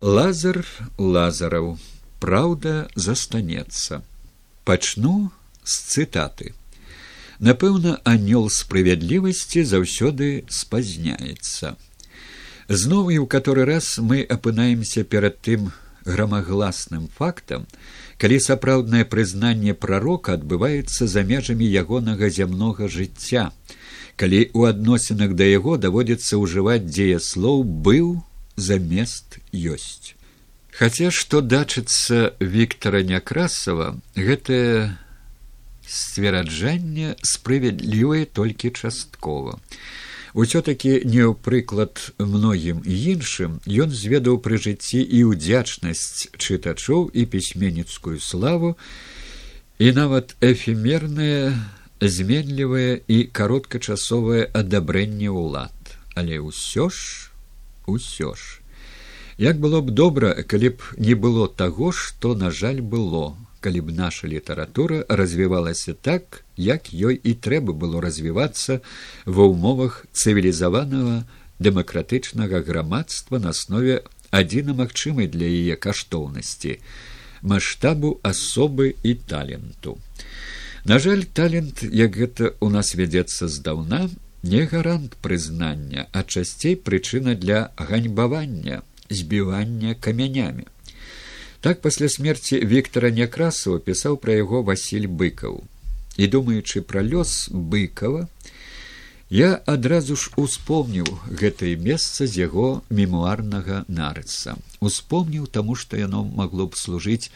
Лазар лазараў праўда застанецца пачну з цытаты. Напэўна анёл справядлівасці заўсёды спазняецца зноў і ў каторы раз мы апынаемся перад тым грамагласным фактам калі сапраўднае прызнанне прарока адбываецца за межамі ягонага зямнога жыцця калі ў адносінах да яго даводзіцца ўжываць дзеяслоў быў замест ёсць. Хаця што дачыцца Віктора Някрасава, гэтае сцвераджанне справядлівае толькі часткова. Усё-такі не ў прыклад многім іншым ён зведаў пры жыцці і ўдзячнасць чытачоў і пісьменніцкую славу і нават эфемернае зменлівае і кароткачасовае адабрэнне ўлад, але ўсё ж усё ж. Як было б добра калі б не было таго што на жаль было калі б наша літаратура развівалася так як ёй і трэба было развівацца ва ўмовах цывілізаванага дэмакратычнага грамадства на аснове адзіна магчымай для яе каштоўнасці маштабу асобы і таленту. На жаль талент як гэта у нас вядзецца здаўна не гарант прызнання, а часцей прычына для ганьбавання, збівання камянямі. Так пасля смерці Віктора Някрасова пісаў пра яго Васіль быкаў. І думаючы пра лёс быкова, я адразу ж успомніў гэтае месца з яго мемуарнага нарыса. Успомніў таму, што яно магло б служыць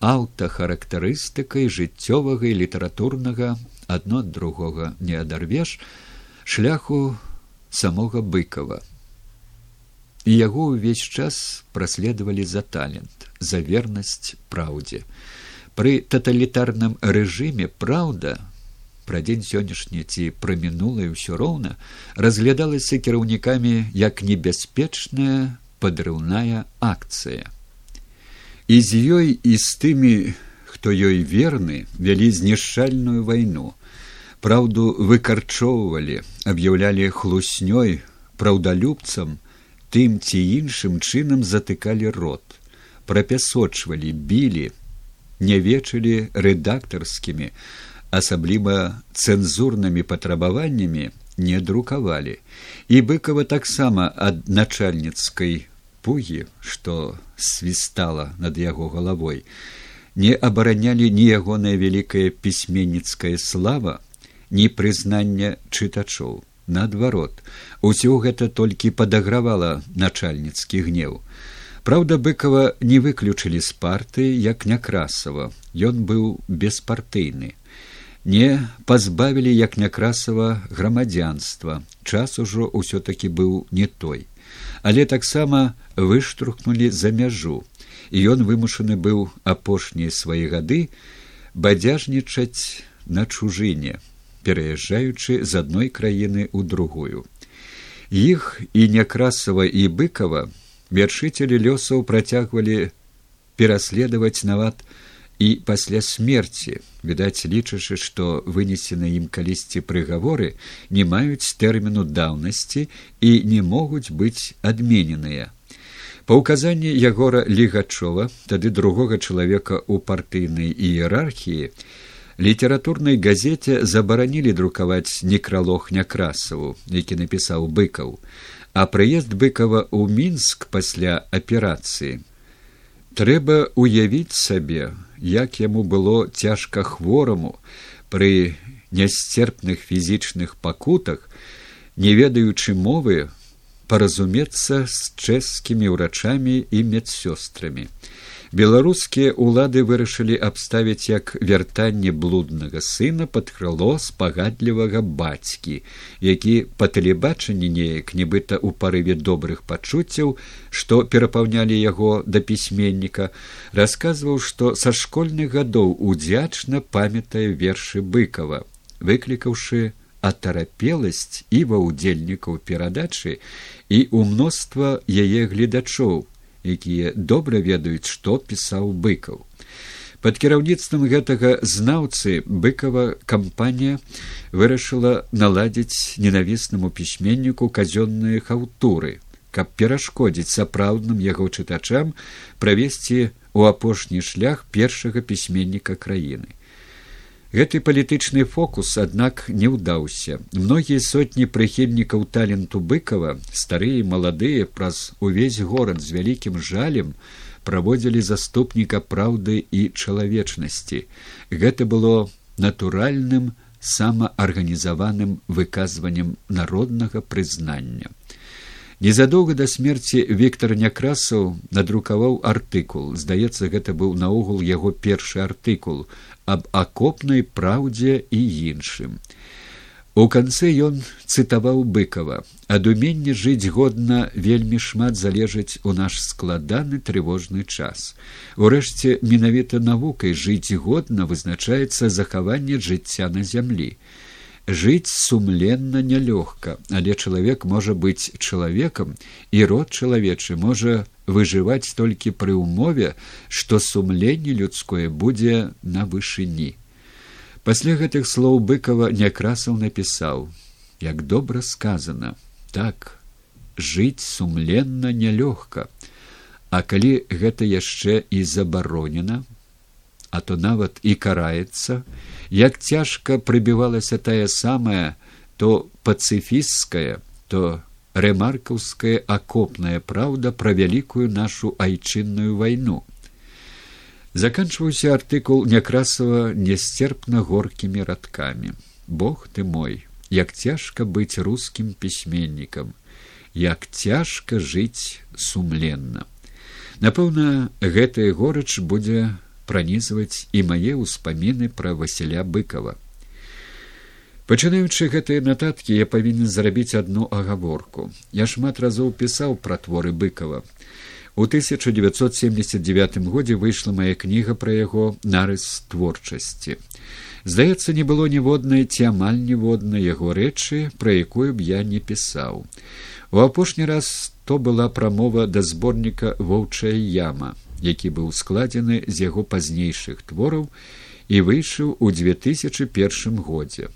аўтахарактарыстыкай жыццёвага і літаратурнага адно ад другога не адарвеш, шляху самога быкова і яго ўвесь час праследавалі за талент за вернасць праўдзе. Пры таталітарным рэжыме праўда пра дзень сённяшні ці пра мінулае ўсё роўна разглядалася кіраўнікамі як небяспечная падрыўная акцыя. І з ёй і з тымі хто ёй верны вялі знішчальную вайну праўду выкарчоўвалі аб'яўлялі хлуснёй праўдалюбцам тым ці іншым чынам затыкалі рот прапясочвалі білі не вечылі рэдактарскімі асабліва цэнзурнымі патрабаваннямі не друкавалі. І быкова таксама ад начальніцкай пугі што свістала над яго галавой не абаранялі ні ягоная вялікая пісьменніцкая слава ні прызнання чытачоў. Наадварот усё гэта толькі падагравала начальніцкі гнеў. Праўда быкова не выключылі з партыі як някрасава. Ён быў беспартыйны. Не пазбавілі як някрасава грамадзянства. Час ужо ўсё такі быў не той. Але таксама выштурхнулі за мяжу. І ён вымушаны быў апошнія свае гады бадзяжнічаць на чужыне пераязджаючы з адной краіны ў другую. Іх і някрасава і быкава вяршыцелі лёсаў працягвалі пераследаваць нават і пасля смерці, відаць, лічачы, што вынесены ім калісьці прыгаворы не маюць тэрміну даўнасці і не могуць быць адмененыя. Па ўказанні ягора лігачова, тады другога чалавека ў партыйнай іерархіі, літаратурнай газеце забаранілі друкаваць некралог някрасаву які напісаў быкаў а прыезд быкова ў мінск пасля аперацыі трэба уявіць сабе як яму было цяжка хвораму пры нясцерпных фізічных пакутах не ведаючы мовы паразумецца з чэшскімі ўрачамі і медсёстрамі беларускія ўлады вырашылі абставіць як вяртанне блуднага сына пад крыло спагадлівага бацькі які па тэлебачанні неяк нібыта ў парыве добрых пачуццяў што перапаўнялі яго да пісьменніка расказваў што са школьных гадоў удзячна памятае вершы быкова выклікаўшы атарапеласць і ва ўдзельнікаў перадачы і ў мноства яе гледачоў якія добра ведаюць што пісаў быкаў под кіраўніцтвам гэтага знаўцы быкова кампанія вырашыла наладзіць ненавіснаму пісьменніку казённыя хаўтуры каб перашкодзіць сапраўдным яго чытачам правесці у апошні шлях першага пісьменніка краіны. Гэты палітычны фокус, аднак не ўдаўся. Многія сотні прыхільнікаў таленту быкова, старыя і маладыя праз увесь горад з вялікім жалем праводзілі заступніка праўды і чалавечнасці. Гэта было натуральным самаарганізаваным выказваннем народнага прызнання. Незадоўга да смерці Віктор Някрасаў надрукаваў артыкул. Здаецца, гэта быў наогул яго першы артыкул аб акопнай праўдзе і іншым. У канцы ён цытаваў быкова. Ад умення жыць годна вельмі шмат залежыць у наш складаны трывожны час. Урэшце менавіта навукай жыць годна вызначаецца захаванне жыцця на зямлі жыць сумленна нялёгка але чалавек можа быць чалавекам і род чалавечы можа выжываць толькі пры ўмове што сумленне людское будзе на вышыні. Пасля гэтых слоў быкова някрасаў напісаў як добра сказано так жыць сумленна нялёгка а калі гэта яшчэ і забаронена а то нават і караецца як цяжка прыбівалася тая самая то пацыфістская то рэмаркаўская акопная праўда пра вялікую нашу айчынную вайну. Заканчваўся артыкул някрасава несцерпна горкімі радкамі. Бог ты мой як цяжка быць рускім пісьменнікам як цяжка жыць сумленна напэўна гэтая горач будзе пранізваць і мае ўспаміны пра васіля быкова пачынаючы гэтыя нататкі я павінен зрабіць одну агаворку. Я шмат разоў пісаў пра творы быкова у 1979 годзе выйшла моя кніга пра яго нарыс творчасці здаецца не было ніводнай ці амаль ніводнай яго рэчы пра якую б я не пісаў. У апошні раз то была прамова да зборніка воўчая яма які быў складзены з яго пазнейшых твораў і выйшаў у две тысячи першым годзе.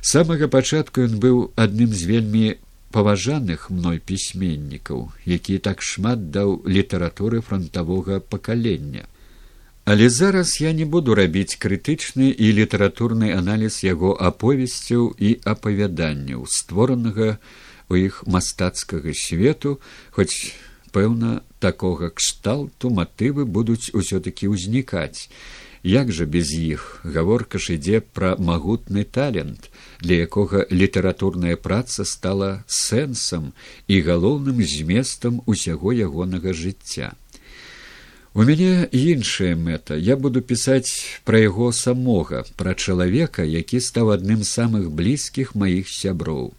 Самага пачатку ён быў адным з вельмі паважаных мной пісьменнікаў які так шмат даў літаратуры фронтавога пакалення. Але зараз я не буду рабіць крытычны і літаратурны аналіз яго аповесцяў і апавяданняў створанага у іх мастацкага свету хоць пэўна такога кшталту матывы будуць усё такі ўзнікаць. Як жа без іх? Гаворка ж ідзе пра магутны талент для якога літаратурная праца стала сэнсам і галоўным зместам усяго ягонага жыцця. У мяне іншая мэта. Я буду пісаць пра яго самога пра чалавека які стаў адным з самых блізкіх маіх сяброў.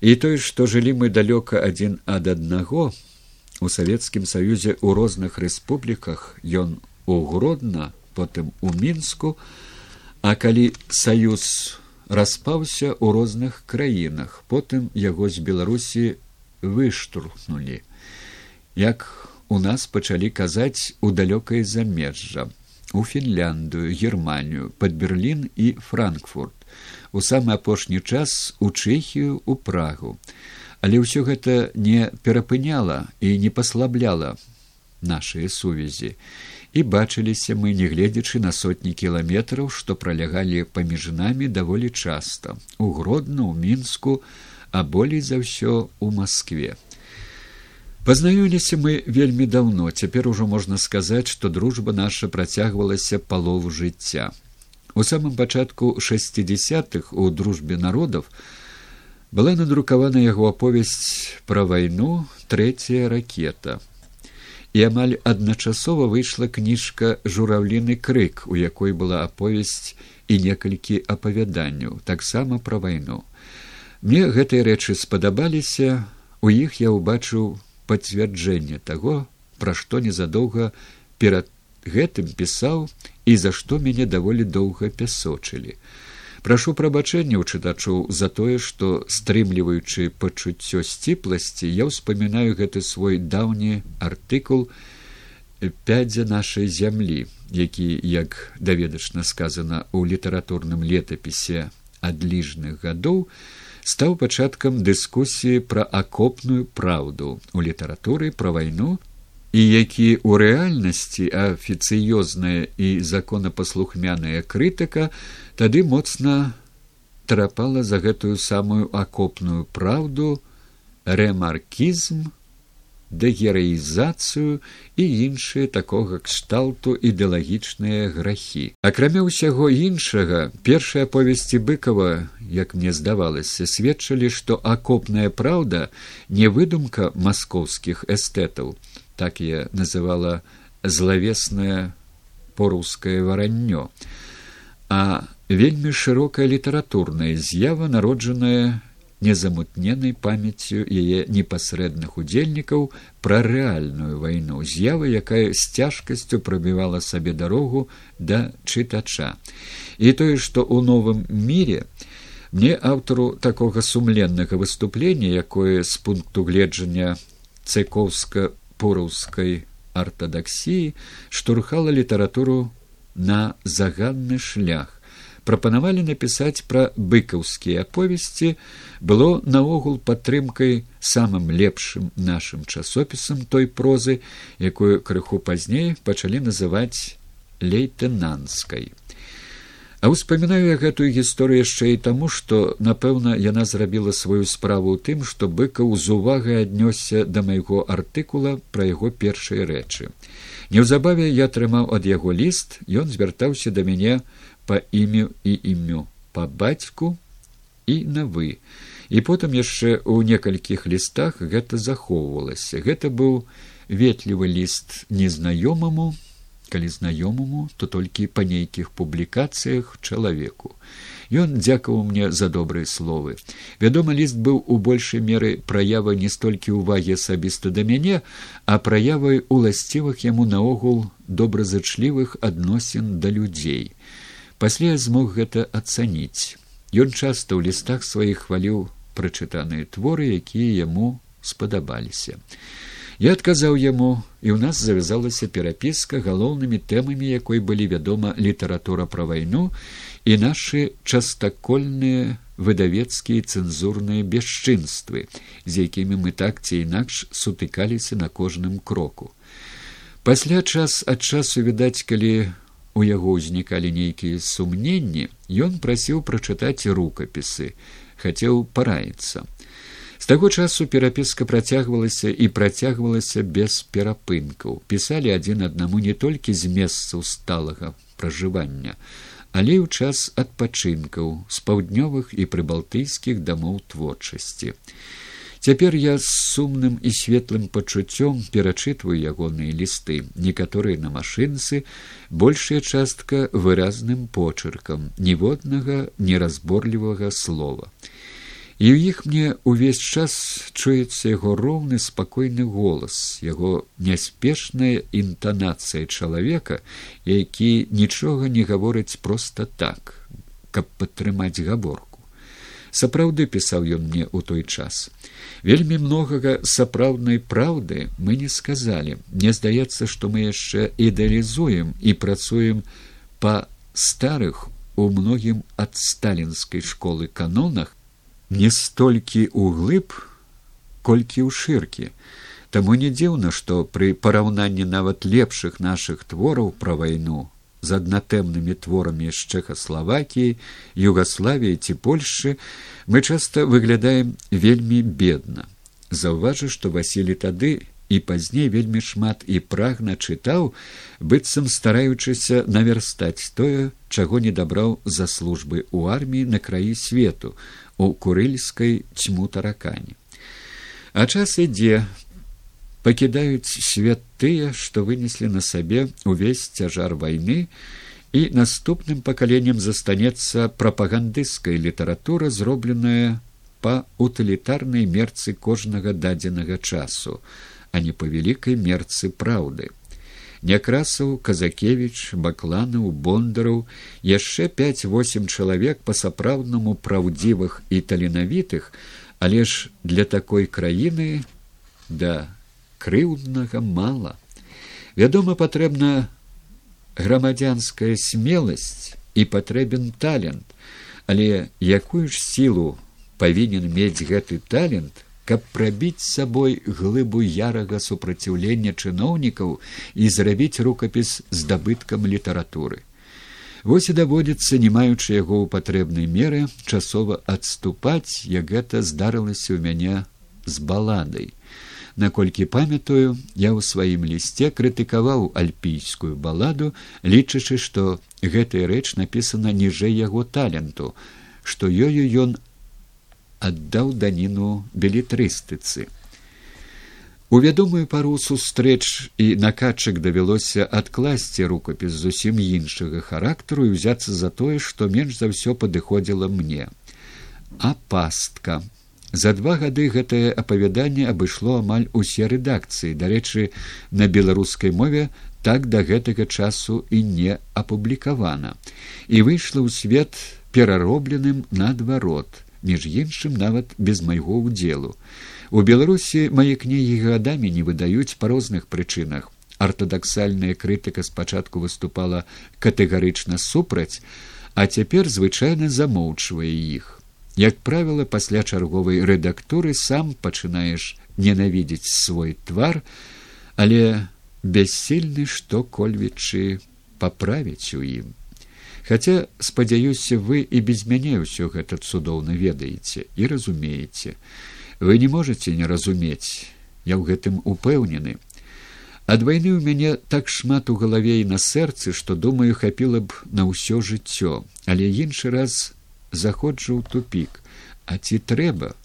І той што жылі мы далёка адзін ад аднаго у савецкім саюзе ў розных рэспубліках ён у гродна потым у мінску. А калі саюз распаўся ў розных краінах потым яго з беларусі выштурхнулі. Як у нас пачалі казаць у далёкае замежжа. У фінляндыю германію под берлін і франкфурт. У самы апошні час у чэхію у прагу але ўсё гэта не перапыняла і не паслабляла нашыя сувязі. І бачыліся мы нягледзячы на сотні кіламетраў што пралягалі паміж намі даволі часта. У гродно ў мінску а болей за ўсё у москве пазнаёміліся мы вельмі даўно. Цяпер ужо можна сказаць што дружба наша працягвалася палову жыцця. У самым пачатку шестидесятых у дружбе народов была надрукавана яго аповесць пра вайну трэцяя ракета. І амаль адначасова выйшла кніжка жураўліны крык у якой была аповесць і некалькі апавяданняў таксама пра вайну. Мне гэтыя рэчы спадабаліся у іх я ўбачыў пацвярджэнне таго пра што незадоўга перад гэтым пісаў і за што мяне даволі доўга пясочылі прашу прабачэння ў чытачоў за тое што стрымліваючы пачуццё сціпласці я ўспамінаю гэты свой даўні артыкул пядзя нашай зямлі які як даведачна сказана ў літаратурным летапісе адліжных гадоў стаў пачаткам дыскусіі пра акопную праўду у літаратуры пра вайну і які ў рэальнасці афіцыёзная і законапаслухмяная крытыка тады моцна трапала за гэтую самую акопную праўду рэмаркізм дэгераізацыю і іншыя такога кшталту ідэалагічныя грахі. Акрамя ўсяго іншага, першыя повесці быкава, як мне здавалася, сведчылі, што акопная праўда не выдумка маскоўскіх эстэтаў, так я называла злавеснае порускае вараннё, а вельмі шырокая літаратурная з'ява народжаная незамутненай памяццю яе непасрэдных удзельнікаў пра рэальную вайну. З'ява якая з цяжкасцю прабівала сабе дарогу да чытача. І тое што ў новым міре мне аўтару такога сумленнага выступлення якое з пункту гледжання цэкоўска пораўскай артадаксіі штурхала літаратуру на заганны шлях. Прапанавалі напісаць пра быкаўскія аповесці было наогул падтрымкай самым лепшым нашым часопісам той прозы якую крыху пазней пачалі называць лейтэнанскай а ўспамінаю я гэтую гісторыю яшчэ і таму што напэўна яна зрабіла сваю справу ў тым што быкаў з увагай аднёсся да майго артыкула пра яго першыя рэчы. Неўзабаве я атрымаў ад яго ліст ён звяртаўся да мяне па імю і імю па бацьку і на вы і потым яшчэ ў некалькіх лістах гэта захоўвалася. Гэта быў ветлівы ліст незнаёмаму калі знаёмаму то толькі па нейкіх публікацыях чалавеку. Ён дзякаваў мне за добрыя словы. Вядома ліст быў у большай меры праявай не столькі ўвагі асабіста да мяне а праявай уласцівых яму наогул добразычлівых адносін да людзей. Пасля я змог гэта ацаніць. Ён часта ў лістах сваіх хваліў прачытаныя творы якія яму спадабаліся я адказаў яму і ў нас завязалася перапіска галоўнымі тэмамі якой былі вядома літаратура пра вайну і нашы частакольныя выдавецкія цэнзурныя бясчынствы з якімі мы так ці інакш сутыкаліся на кожным кроку. Пасля час ад часу відаць калі у яго ўзнікалі нейкія сумненні ён прасіў прачытаць рукапісы хацеў параіцца з таго часу перапіска працягвалася і працягвалася без перапынкаў пісалі адзін аднаму не толькі з месцаў сталага пражывання але ў час адпачынкаў з паўднёвых і прыбалтыйскіх дамоў творчасці Цяпер я з сумным і светлым пачуццём перачытваю ягоныя лісты, некаторыя на машынцы, большая частка выразным почыркам, ніводнага неразборлівага слова. І ў іх мне ўвесь час чуецца яго роўны спакойны голас, яго няспешная інтанацыя чалавека, які нічога не гаворыць проста так, каб падтрымаць гаворку. Сапраўды пісаў ён мне ў той час вельмі многага сапраўднай праўды мы не сказалі. Мне здаецца што мы яшчэ ідэалізуем і працуем па старых у многім ад сталінскай школы канонах не столькі ўглыб колькі ў шыркі. Таму не дзіўна што пры параўнанні нават лепшых нашых твораў пра вайну з аднатэмнымі творамі з чэхаславакіі югаславіі ці польшчы мы часта выглядаем вельмі бедна. Заўважу што васілі тады і пазней вельмі шмат і прагна чытаў быццам стараючыся наверстаць тое чаго не дабраў за службы ў арміі на краі свету у курыльскай цьму таракані а час ідзе. Пакідаюць свет тыя, што вынеслі на сабе увесь цяжар вайны і наступным пакаленнем застанецца прапагандысцкая літаратура, зробленая па утылітарнай мерцы кожнага дадзенага часу, а не па вялікай мерцы праўды. Някрасаў, казакевич, бакланаў, бондараў, яшчэ пять-восем чалавек па-сапраўднаму праўдзівых і таленавітых, але ж для такой краіны да крыўднага мала вядома патрэбна грамадзянская смеласць і патрэбен талент але якую ж сілу павінен мець гэты талент каб прабіць сабой глыбу ярага супраціўлення чыноўнікаў і зрабіць рукапіс здабыткам літаратуры. Вось і даводзіцца, не маючы яго ў патрэбнай меры часова адступаць, як гэта здарылася ў мяне з баладай. Наколькі памятаю, я ў сваім лісце крытыкаваў альпійскую баладу, лічачы, што гэтая рэч напісана ніжэй яго таленту, што ёю ён аддаў даніну белітрыстыцы. У вядомую пару сустрэч і накатчык давялося адкласці рукапіс зусім іншага характару і ўзяцца за тое, што менш за ўсё падыходзіла мне. А пастка. За два гады гэтае апавяданне абышло амаль усе рэдакцыі, дарэчы, на беларускай мове так да гэтага часу і не апублікавана. І выйшла ў свет пераробленым наадварот між іншым нават без майго ўдзелу. У беларусі мае кнігі гадамі не выдаюць па розных прычынах. артадаксальная крытыка спачатку выступала катэгарычна супраць, а цяпер звычайна замоўчвае іх. Як правіла, пасля чарговай рэдактуры сам пачынаеш ненавідзець свой твар, але бяссільны што-кольвічы паправіць у ім. Хаця спадзяюся вы і без мяне ўсё гэта цудоўна ведаеце і разумееце вы не можете не разумець я ў гэтым упэўнены. Ад вайны ў мяне так шмат у галаве і на сэрцы што думаю хапіла б на ўсё жыццё. Але іншы раз заходжу ў тупик а ці трэба?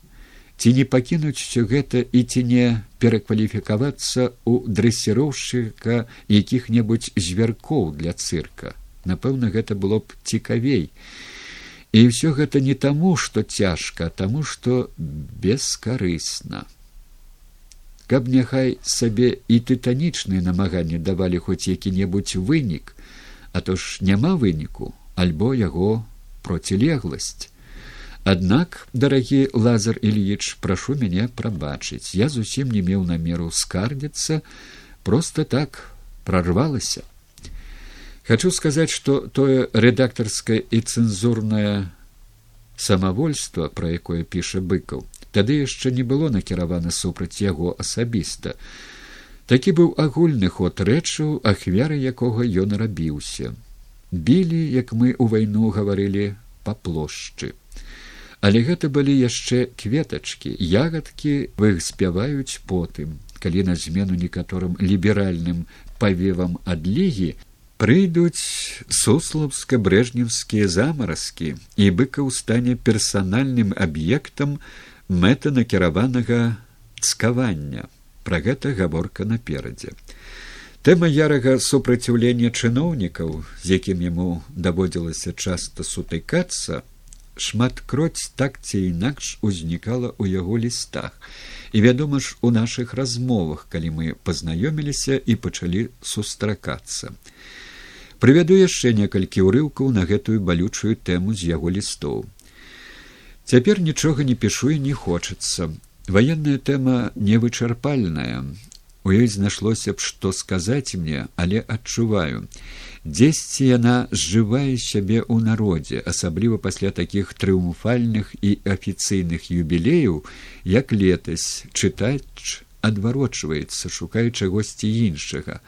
Ці не пакінуць усё гэта і ці не перакваліфікавацца ў дрэсіроўшчыка якіх небудзь звяркоў для цырка напэўна гэта было б цікавей. І ўсё гэта не таму што цяжка таму што бескарысна. Каб няхай сабе і тытанічныя намаганні давалі хоць які небудзь вынік а то ж няма выніку альбо яго процілегласць. Аднак дарагі лазар ільіч прашу мяне прабачыць. Я зусім не меў намеру скардзіцца просто так прорвалася хочу сказаць что тое рэдактарскае і цэнзурнае самавольства пра якое піша быкаў тады яшчэ не было накіравана супраць яго асабіста. Такі быў агульны ход рэчаў ахвяры якога ён рабіўся. Білі як мы ў вайну гаварылі па плошчы. Але гэта былі яшчэ кветачкі ягадкі вы іх спяваюць потым. Калі на змену некаторым ліберальным павевам адлігі прыйдуць суславска брэжневскія замаразкі і быкаў стане персанальным аб'ектам мэтанакіраванага цкавання. Пра гэта гаворка наперадзе. Тэма ярага супраціўлення чыноўнікаў з якім яму даводзілася часта сутыкацца шматкроць так ці інакш узнікала ў яго лістах. І вядома ж у нашых размовах калі мы пазнаёміліся і пачалі сустракацца прывяду яшчэ некалькі ўрыўкаў на гэтую балючую тэму з яго лістоў. Цяпер нічога не пішу і не хочацца. Ваенная тэма невычарпальная. У ёй знайшлося б што сказаць мне але адчуваю. Дзесьці яна зжывае сябе ў народзе асабліва пасля такіх трыумфальных і афіцыйных юбілеяў як летась. Чытач адварочваецца шукае чагосьці іншага.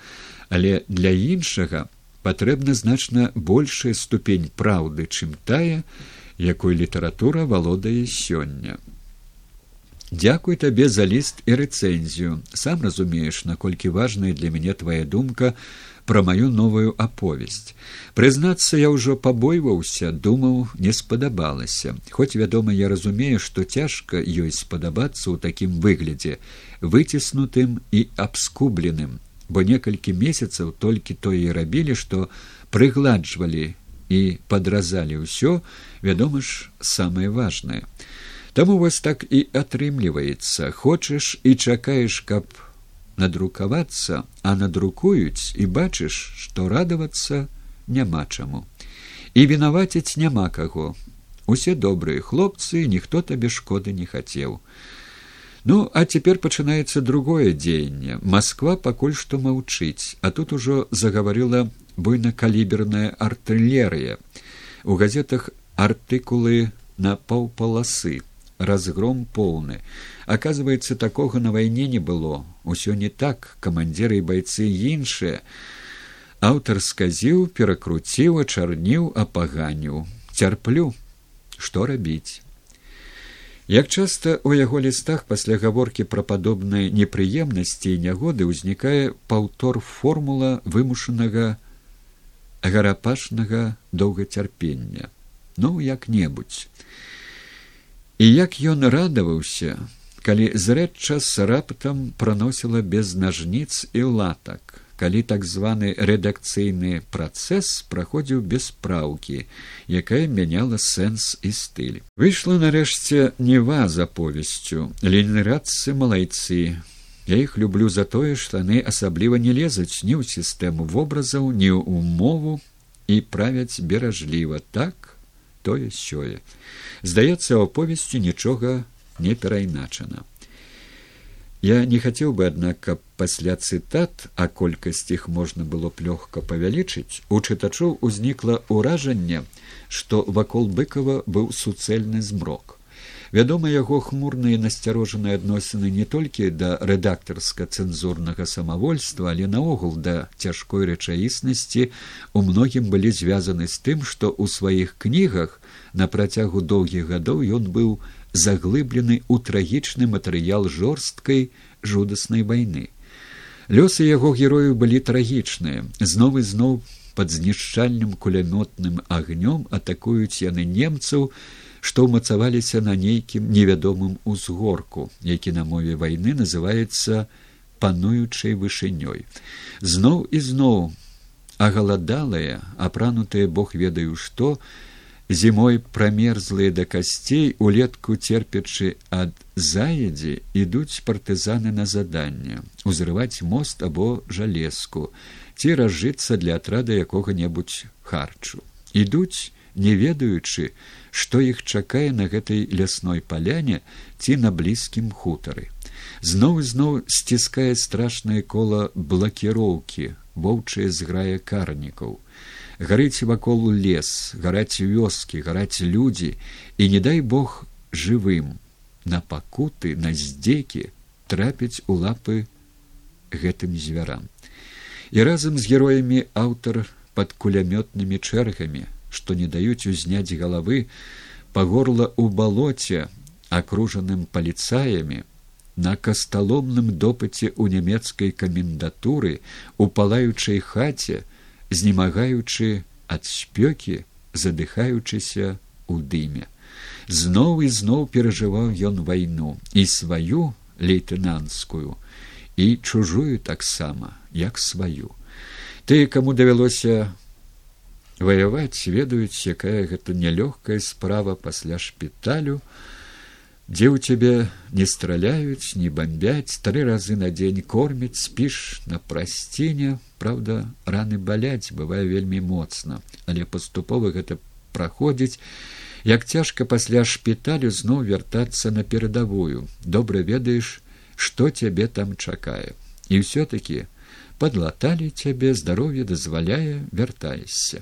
Але для іншага патрэбна значна большая ступень праўды, чым тая, якой літаратура валодае сёння. Дзякуй табе за ліст і рэцэнзію. Сам разумееш, наколькі важная для мяне твая думка пра маю новую аповесць. Прызнацца, я ўжо пабойваўся, думаў, не спадабалася. Хоць, вядома, я разумею, што цяжка ёй спадабацца ў такім выглядзе, выціснутым і абскубленым бо некалькі месяцаў толькі то і рабілі што прыгладжвалі і падразалі ўсё вядома ж самае важнае. Таму вось так і атрымліваецца. Хочаш і чакаеш каб надрукавацца а надрукуюць і бачыш што радавацца няма чаму. І вінаваціць няма каго. Усе добрыя хлопцы ніхто табе шкоды не хацеў Ну, а цяпер пачынаецца другое дзеянне. Масква пакуль што маўчыць, а тут ужо загаварыла буйнакаліберная артылерыя. У газетах артыкулы на паўпаласы. разгром поўны оказывается такога на вайне не было усё не так камандзіры і байцы іншыя аўтар сказіў перакруціў ачарніў апаганіў цярплю што рабіць Як часта ў яго лістах пасля гаворкі пра падобныя непрыемнасці і нягоды ўзнікае паўтор формула вымушанага гарапашнага доўгацярпення. Ну як-небудзь. І як ён радаваўся калі зрэдчас раптам праносіла без нажніц і латак калі так званы рэдакцыйны працэс праходзіў без праўкі якая мяняла сэнс і стыль. Выйшла нарэшце нева за повесцю ленірадцы малайцы я іх люблю за тое што яны асабліва не лезуць ні ў сістэму вобразаў ні ў умову і правяць беражліва. Так тое сёе. Здаецца аповесцю нічога не перайначана Я не хацеў бы, аднак, каб пасля цытат, а колькасць іх можна было б лёгка павялічыць, у чытачоў узнікла ўражанне, што вакол быкова быў суцэльны змрок. Вядома, яго хмурныя насцярожаныя адносіны не толькі да рэдактарска-цэнзурнага самавольства, але наогул да цяжкой рэчаіснасці у многім былі звязаны з тым, што ў сваіх кнігах на працягу доўгіх гадоў ён быў заглыблены ў трагічны матэрыял жорсткай жудаснай вайны. Лёсы яго герояў былі трагічныя, зноў і зноў пад знішчальным кулямётным агнём атакуюць яны немцаў, што ўмацаваліся на нейкім невядомым узгорку, які на мове вайны называецца пануючай вышынёй. Зноў і зноў агаладалыя, апранутыя бог ведаю што, зімой прамерзлыя да касцей улетку церпячы ад заедзі ідуць партызаны на заданне узрываць мост або жалезку ці разжыцца для атрада якога небудзь харчу. Ідуць не ведаючы што іх чакае на гэтай лясной паляне ці на блізкім хутары зноў зноў сціскае страшнае кола блакіроўкі воўчыя зграя карнікаў гарыць вакол лес гараць вёскі гараць людзі і не дай бог жывым. На пакуты на здзекі трапіць у лапы гэтым звярам. І разам з героямі аўтар пад кулямётнымі чэргамі што не даюць узняць галавы па горла ў балоце акружаным паліцаямі на касталомным допыце ў нямецкай камендатуры у палаючай хаце знемагаючы ад спёкі задыхаючыся ў дыме. Зноў і зноў перажываў ён вайну і сваю лейтэнанцкую і чужую таксама як сваю. Тыя каму давялося ваяваць ведаюць якая гэта нялёгкая справа пасля шпіталю дзе ў цябе не страляюць не бомбяць тры разы на дзень кормяць спіш на прасціне Праўда, раны баляць бывае вельмі моцна, але паступова гэта праходзіць, як цяжка пасля шпіталю зноў вяртацца на перадавую. добра ведаеш, што цябе там чакае. І ўсё-такі подлаталі цябе здароўе дазваляе вяртаешся.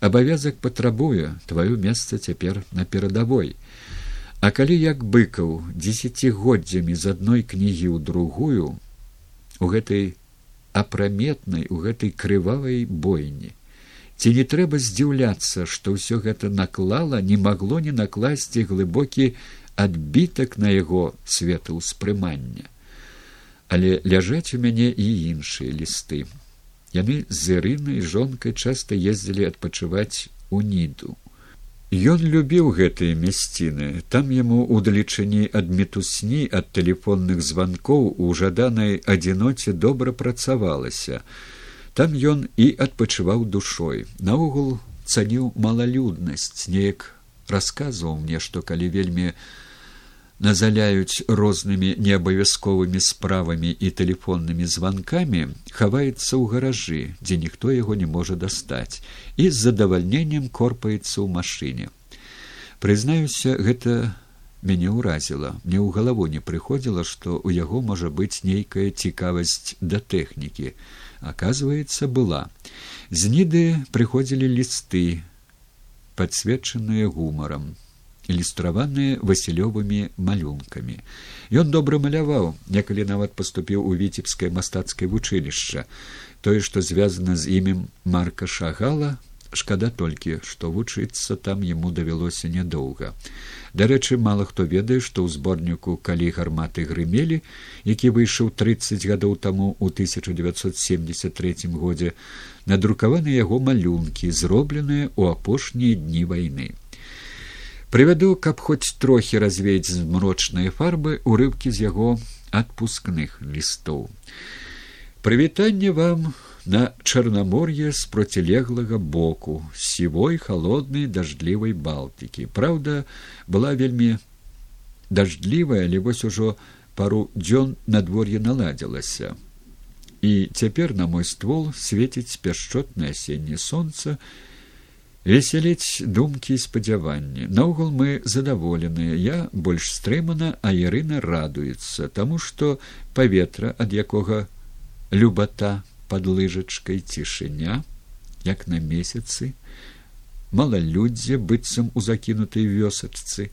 Абавязак патрабуе тваё месца цяпер на перадавой. А калі як быкаў дзесяцігоддзямі з адной кнігі ў другую у гэтай апраметнай у гэтай крывавай бойні. Ці не трэба здзіўляцца што ўсё гэта наклала не магло не накласці глыбокі адбітак на яго светаўспрымання. Але ляжаць у мяне і іншыя лісты. Яны з ірынай жонкай часта ездзілі адпачываць у ніду Ён любіў гэтыя мясціны, там яму ў далечыні ад метусні ад тэлефонных званкоў у жаданай адзіноце добра працавалася. Там ён і адпачываў душой. Наогул цаніў малалюднасць, неяк расказваў мне, што калі вельмі назаляюць рознымі неабавязковымі справамі і тэлефоннымі званкамі хаваецца ў гаражы дзе ніхто яго не можа дастаць і з задавальненнем корпаецца ў машыне. Прызнаюся гэта мяне ўразіла. Мне ў галаву не прыходзіла што ў яго можа быць нейкая цікавасць да тэхнікі. Аказваецца была. З ніды прыходзілі лісты падсвечаныя гумарам ілюстраваныя васілёвымі малюнкамі. Ён добра маляваў, некалі нават паступіў у віцебскае мастацкае вучылішча. Тое, што звязана з імем марка шагала, шкада толькі, што вучыцца там яму давялося нядоўга. Дарэчы, мала хто ведае, што ў зборніку калі гарматы грымелі, які выйшаў 30 гадоў таму ў 1973 годзе, надрукаваны яго малюнкі, зробленыя ў апошнія дні вайны. Прывяду, каб хоць трохі развеяць змрочныя фарбы урыўкі з яго адпускных лістоў. Прывітанне вам на чарнамор'е з процілеглага боку сівой холоднай дажджлівай балтыкі праўда была вельмі дажджлівая але вось ужо пару дзён надвор'е наладзілася і цяпер на мой ствол свеціць пяшчотнае асенне сонца весяліць думкі і спадзяванні. Наогул мы задаволеныя. Я больш стрымана а ярына радуецца таму што паветра ад якога любата под лыжачкай цішыня як на месяцы малалюдзе быццам у закінутай вёсачцы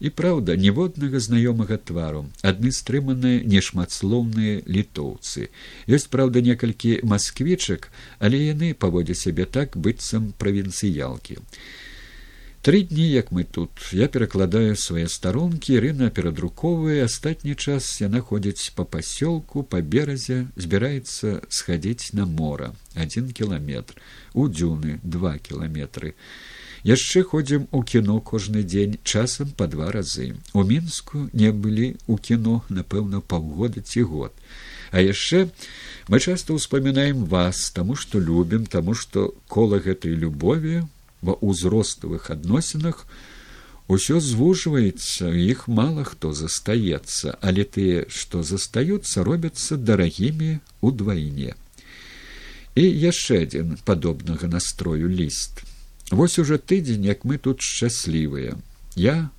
і праўда ніводнага знаёмага твару адны стрыманыя нешматслоўныя літоўцы. Ёсць праўда некалькі масквічак але яны паводзяць сябе так быццам правінцыялкі. Тры дні як мы тут я перакладаю свае старонкі рына перадруковвае астатні час яна ходзіць по пасёлку по беразе збіраецца схадзіць на мора один кіламетр. У дзюны два кіламетры яшчэ ходзім у кіно кожны дзень часам по два разы. У мінску не былі у кіно напэўна паўгода ці год. А яшчэ мы часто ўспамінаем вас таму што любім таму што кола гэтай любові ва ўзроставых адносінах усё звужваецца іх мала хто застаецца але тыя што застаюцца робяцца дарагімі удвайне і яшчэ адзін падобнага настрою ліст вось уже тыдзень як мы тут шчаслівыя. Я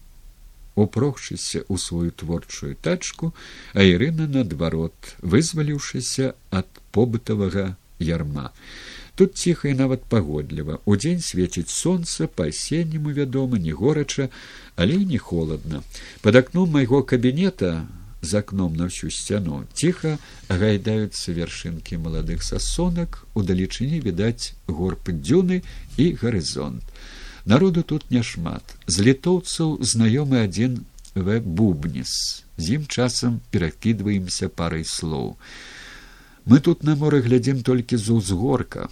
упрохшыся ў сваю творчую тачку а ірына наадварот вызваліўшыся ад побытавага ярма. Тут ціха і нават пагодліва. Удзень свеціць сонца па-асенняму вядома не горача але не холодна под акном майго кабінета за акном на ўсю сцяну ціха гайдаюцца вяршынкі маладых сасонак удалечыні відаць горб дзюны і гарызонт. Народу тут няшмат. З літоўцаў знаёмы адзін в бубніс з ім часам перакідваемся парай слоў. Мы тут на моры глядзім толькі з узгорка.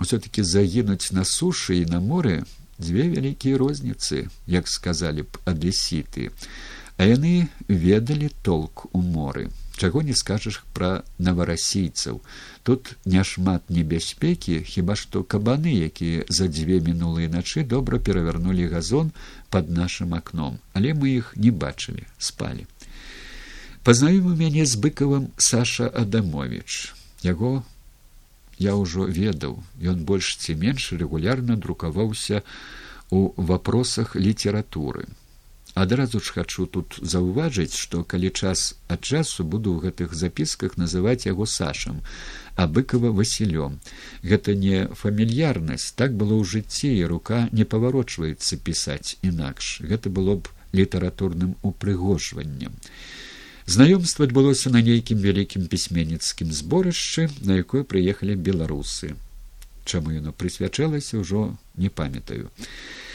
Все таки загінуць на сушы і на море дзве вялікія розніцы як сказалі б адэсіты а яны ведалі толк у моры. Чаго не скажаш пра наварасійцаў. Тут няшмат небяспекі хіба што кабаны якія за дзве мінулыя начы добра перавярнулі газон под нашим акном. Але мы іх не бачылі спалі. Пазнаёмы мяне з быкавым саша адамович яго я ўжо ведаў. Ён больш ці менш рэгулярна друкаваўся у вопросах літаратуры адразу ж хачу тут заўважыць што калі час ад часу буду ў гэтых запісках называць яго сашам а быкова васілём. Гэта не фамільярнасць так было ў жыцці і рука не паварочваецца пісаць інакш. Гэта было б літаратурным упрыгожваннем. Знаёмства адбылося на нейкім вялікім пісьменніцкім зборышчы на якое прыехалі беларусы. Чаму яно прысвячалася ўжо не памятаю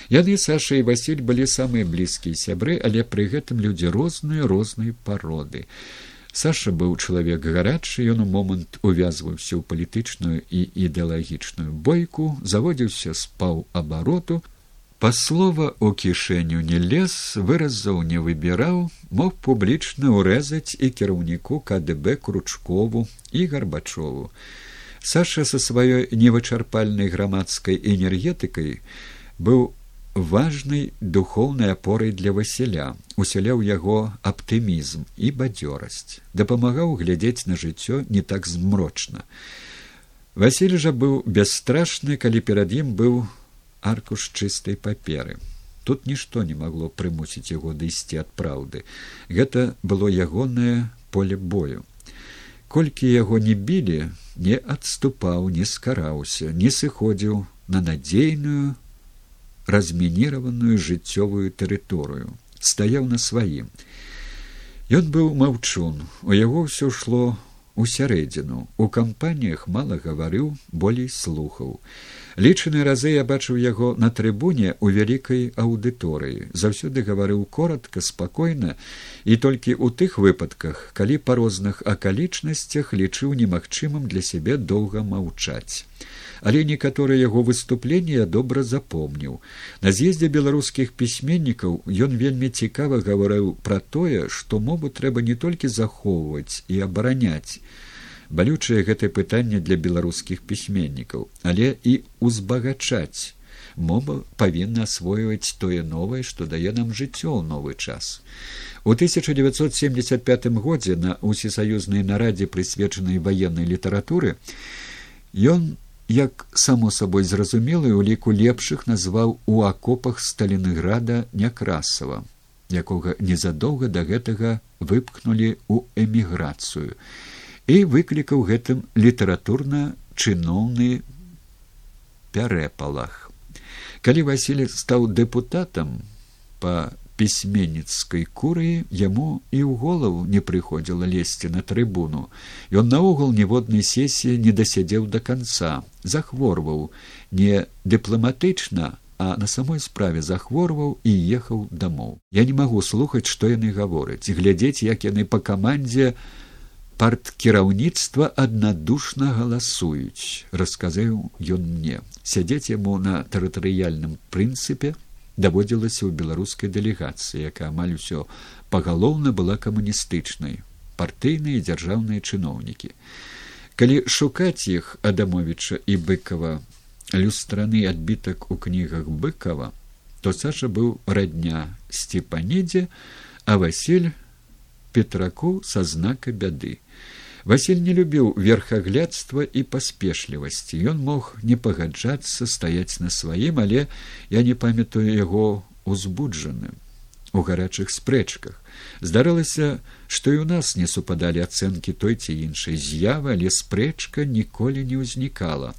яны саша і василь былі самыя блізкія сябры але пры гэтым людзі розныя рознай пароды. Саша быў чалавек гарачы ён у момант увязваўся ў палітычную і ідэалагічную бойку заводзіўся з паўабароту па слова у кішэню не лез выразаў не выбіраў мог публічна ўрэзаць і кіраўніку кДб кручкову і гарбачову. Саша са сваёй невычарпальнай грамадскай энергетыкай быў важнай духоўнай апорай для васяля усяляў яго аптымізм і бадзёрасць дапамагаў глядзець на жыццё не так змрочна васіль жа быў бясстрашны калі перад ім быў аркуш чыстай паперы. Тут нішто не магло прымусіць яго дайсці ад праўды гэта было ягонае поле бою. Колькі яго не білі не адступаў не скараўся не сыходзіў на надзейную размініраваную жыццёвую тэрыторыю. Стаяў на сваім ён быў маўчун у яго ўсё шло у сярэдзіну у кампаніях мала гаварыў болей слухаў лічаны разы я бачыў яго на трыбуне ў вялікай аўдыторыі. Заўсёды гаварыў коротко спакойна і толькі ў тых выпадках калі па розных акалічнасцях лічыў немагчымым для сябе доўга маўчаць. Але некаторыя яго выступленні я добра запомніў. На з'ездзе беларускіх пісьменнікаў ён вельмі цікава гаварыў пра тое што мову трэба не толькі захоўваць і абараняць балючае гэтае пытанне для беларускіх пісьменнікаў але і узбагачаць мова павінна асвойваць тое новае што дае нам жыццё ў новы час. У 1975 годзе на усесаюзнай нарадзе прысвечанай ваеннай літаратуры ён як само сабой зразумелы у ліку лепшых назваў у акопах сталінграда някрасава якога незадоўга да гэтага выпкнулі ў эміграцыю і выклікаў гэтым літаратурна чыноўны пярэпалах. Калі васілі стаў дэпутатам па пісьменніцкай курыі яму і ў голову не прыходзіла лезці на трыбуну. Ён наогул ніводнай сесіі не дасядзеў да канца. Захворваў. Не дыпламатычна а на самой справе захворваў і ехаў дамоў. Я не магу слухаць што яны гавораць глядзець як яны па камандзе парткіраўніцтва аднадушна галасуюць расказаў ён мне. Сядзець яму на тэрытарыяльным прынцыпе даводзілася ў беларускай дэлегацыі якая амаль усё пагалоўна была камуністычнай партыйныя дзяржаўныя чыноўнікі. Калі шукаць іх адамовіча і быкова люстраны адбітак у кнігах быкова то саша быў радня сцепанедзе а василь петраку са знака бяды Васіль не любіў верхаглядства і паспешлівасці. Ён мог не пагаджацца стаяць на сваім, але я не памятаю яго узбуджаным у гарачых спрэчках. Здарылася, што і ў нас не супадалі ацэнкі той ці іншай з'явы, але спрэчка ніколі не ўзнікала.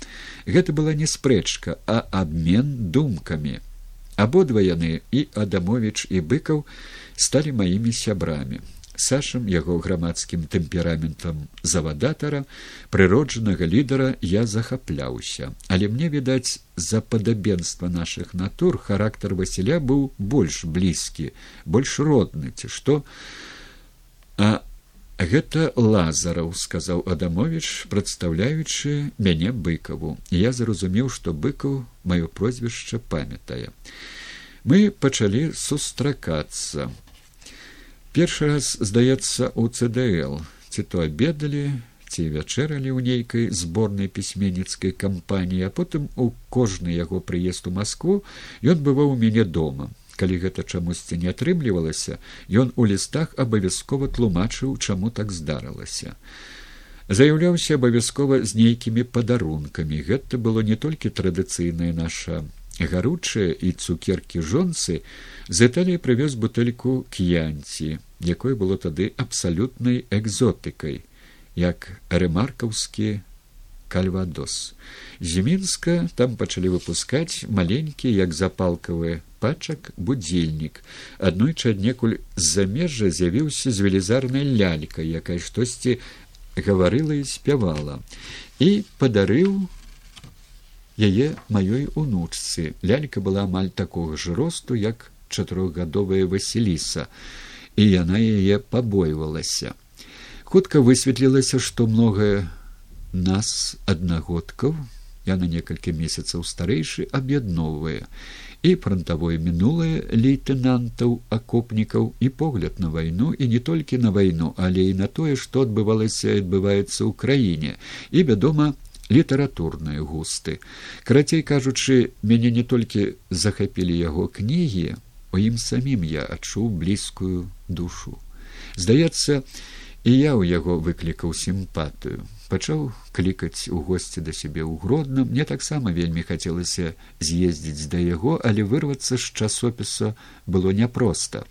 Гэта была не спрэчка, а абмен думкамі. Абодва яны і Адамович і быкаў сталі маімі сябрамі сашам яго грамадскім тэмпераментам завадатара прыроджанага лідара я захапляўся. Але мне відаць за падабенства наших натур характар васіля быў больш блізкі больш родны ці што? А гэта лазараў сказаў адамович прадстаўляючы мяне быкаву. Я зразумеў што быкаў маё прозвішча памятае. Мы пачалі сустракацца першы раз здаецца у цдл ці то абедалі ці вячэралі ў нейкай зборнай пісьменніцкай кампаніі а потым у кожны яго прыезд у москву ён бываў у мяне дома. Калі гэта чамусьці не атрымлівалася ён у лістах абавязкова тлумачыў чаму так здарылася. Заяўляўся абавязкова з нейкімі падарункамі. Гэта было не толькі традыцыйная наша гаручыя і цукеркі жонцы з італіі прывёз бутэльку к'янці якой было тады абсалютнай экзотыкай як рэмаркаўскі кальвадос. З мінска там пачалі выпускаць маленькі як запалкавы пачак будзільнік. Аднойчы аднекуль з-за межжа з'явіўся з велізарнай лялькай якая штосьці гаварыла і спявала. І падарыў яе маёй унучцы. Лялька была амаль такога ж росту як чатырохгадовая васіліса і яна яе пабойвалася. Хутка высветлілася што многае нас аднагодкаў я на некалькі месяцаў старэйшы аб'ядноўвае. І фронтавое мінулае лейтэнантаў акопнікаў і погляд на вайну і не толькі на вайну але і на тое што адбывалася адбываецца ў краіне. І вядома літаратурныя густы. Карацей кажучы мяне не толькі захапілі яго кнігі у ім самім я адчуў блізкую душу. Здаецца і я ў яго выклікаў сімпатыю пачаў клікаць у госці да сябе ў гродным мне таксама вельмі хацелася з'ездзіць да яго але вырвацца з часопіса было няпроста.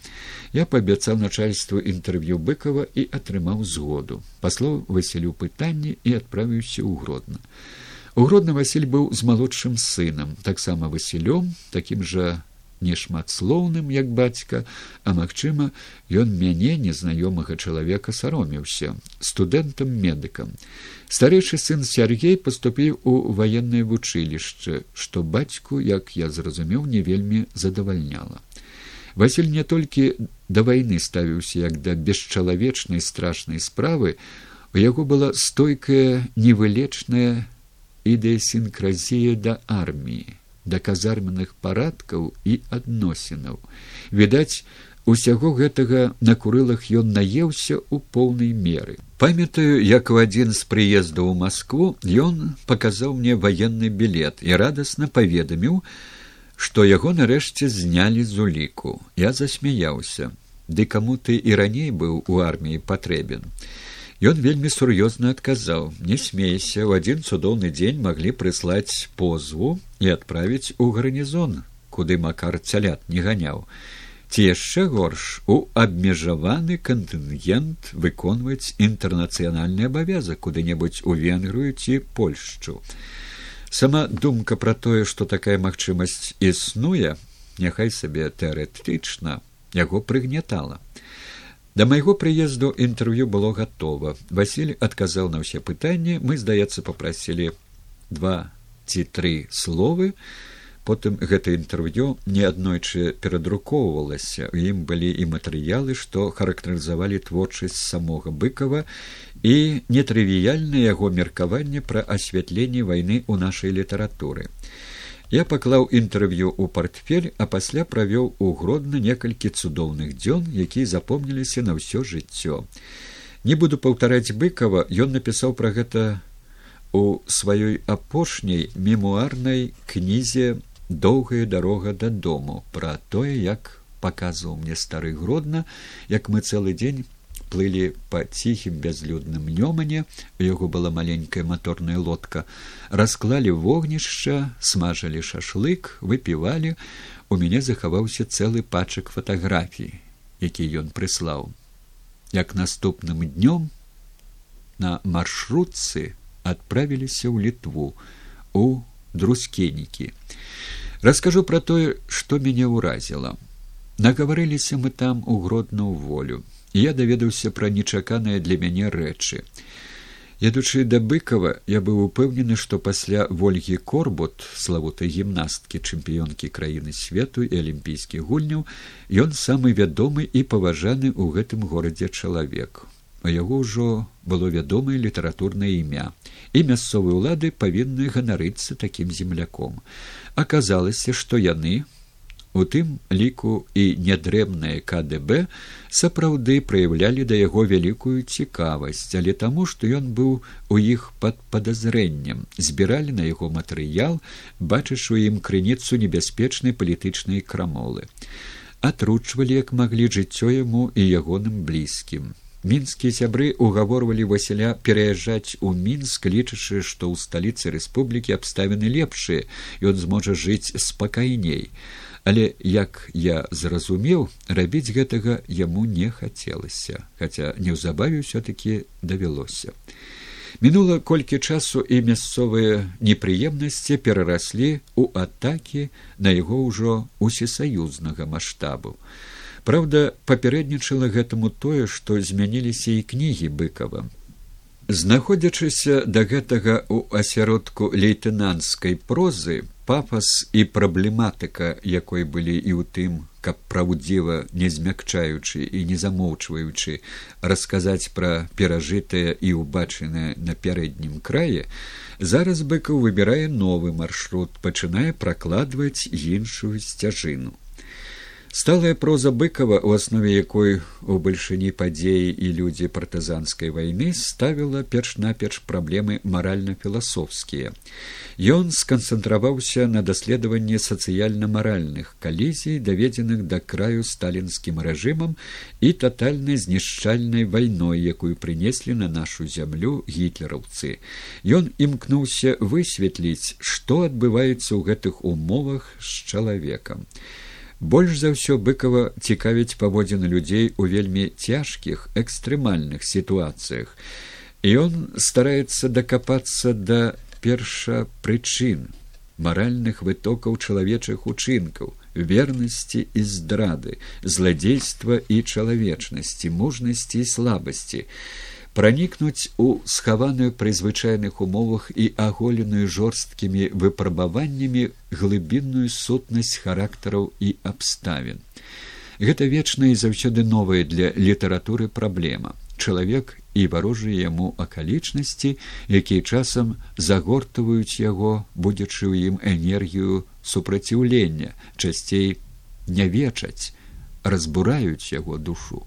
Я паабяцаў начальству інтэрв'ю быкова і атрымаў згоду. Паслаў васілю пытанні і адправіўся ў гродна. Угродны Васіль быў з малодшым сынам, таксама Васілём, такім жа нешматслоўным, як бацька, а магчыма, ён мяне незнаёмага чалавека саромеўся студэнтам медыкам. Старэйшы сын Сергей паступіў у ваеннае вучылішча, што бацьку, як я зразумеў, не вельмі задавальняла. Васіль не толькі да вайны ставіўся як да бесчалавечнай страшнай справы, у яго была стойкая невылечная ідэасінкразія да арміі да казарменных парадкаў і адносінаў. Відаць, усяго гэтага на курылах ён наеўся ў поўнай меры. Памятаю, як у адзін з прыездаў у Маскву ён паказаў мне ваенны білет і радасна паведаміў, што яго нарэшце знялі з уліку. Я засмяяўся, ды каму ты і раней быў у арміі патрэбен. Ён вельмі сур'ёзна адказаў: « Не смейся, у адзін цудоўны дзень маглі прыслаць позву і адправіць у гарнізон, куды макар цялят не ганяў. Ці яшчэ горш у абмежаваны кантынгент выконваць інтэрнацыянальны абавязак куды-небудзь у венгрую ці польшчу. Сама думка пра тое, што такая магчымасць існуе, няхай сабе тэарэтычна яго прыгнятала. Да майго прыезду інтэрв'ю было гатова. Васіль адказаў на ўсе пытанні, мы, здаецца, попрасілі два ці тры словы. Потым гэта інтэрв'ю неаднойчы перадрукоўвалася. У ім былі і матэрыялы, што характарызавалі творчасць самога быкава і нетрывіяльна яго меркаванне пра асвятленне вайны ў нашай літаратуры. Я паклаў інтэрв'ю ў портфель, а пасля правёў у гродна некалькі цудоўных дзён, якія запомніліся на ўсё жыццё. Не буду паўтараць быкава, ён напісаў пра гэта у сваёй апошняй мемуарнай кнізе доўгая дарога дадому пра тое, як паказваў мне стары гродна, як мы цэлы дзень плылі па ціхім бязлюдным нёмане у яго была маленькая моторная лодка расклалі вогнішча смажалі шашлык выпівалі. У мяне захаваўся цэлы пачак фатаграфій які ён прыслаў. Як наступным днём на маршрутцы адправіліся ў літву у друскенікі. Раскажу пра тое што мяне ўразіла нагаварыліся мы там у гродную волю я даведаўся пра нечаканыя для мяне рэчы. Ядучы да быкова я быў упэўнены, што пасля ольгі корбут славутай гімнасткі чэмпіёнкі краіны свету і алімпійскіх гульняў ён самы вядомы і паважаны ў гэтым горадзе чалавек. А яго ўжо было вядомае літаратурнае імя і мясцовыя ўлады павінны ганарыцца такім земляком. Аказалася, што яны У тым ліку і нядрэмнае КДБ сапраўды праяўлялі да яго вялікую цікавасць, але таму, што ён быў у іх пад падазрэннем, збіралі на яго матэрыял, бачыш у ім крыніцу небяспечнай палітычнай крамолы. Атручвалі, як маглі жыццё яму і ягоным блізкім. Мінскія сябры угаворвалі Васіля пераязджаць у мінск, лічачы, што ў сталіцы рэспублікі абставіны лепшыя, ён зможа жыць спакайней але як я зразумеў рабіць гэтага яму не хацелася хаця неўзабаве ўсё таки давялося мінула колькі часу і мясцовыя непрыемнасці перараслі ў атакі на яго ўжо усесаюзнага маштабу Праўда, папярэднічала гэтаму тое, што змяніліся і кнігі быкава. Знаходзячыся да гэтага ў асяродку лейтэнанцкай прозы, пафас і праблематыка якой былі і ў тым каб праўдзіва не змякчаючы і не замоўчваючы расказаць пра перажытае і ўбачанае на пярэднім крае зараз быкаў выбірае новы маршрут пачынае пракладваць іншую сцяжыну Сталая проза быкова, у аснове якой у бальшыні падзеі і людзі партызанскай вайны ставіла перш-наперш праблемы маральна-філасофскія. Ён сканцэнтраваўся на даследаванні сацыяльна-маральных калізій, даведзеных да краю сталінскім рэжымам і татальнай знішчальнай вайной, якую прынеслі на нашу зямлю гітлераўцы. Ён імкнуўся высветліць, што адбываецца ў гэтых умовах з чалавекам. Больш за ўсё быкава цікавіць паводзіны людзей у вельмі цяжкіх экстрэмальных сітуацыях. І ён стараецца дакапацца да першапрычын маральных вытокаў чалавечых учынкаў вернасці і здрады зладзейства і чалавечнасці мужнасці і слабасці пранікнуць у схаваную пры звычайных умовах і аголеную жорсткімі выпрабаваннямі глыбінную сутнасць характараў і абставін. Гэта вечная і заўсёды новая для літаратуры праблема. Чалавек і варожыя яму акалічнасці якія часам загортваюць яго будучы ў ім энергію супраціўлення часцей не вечаць разбураюць яго душу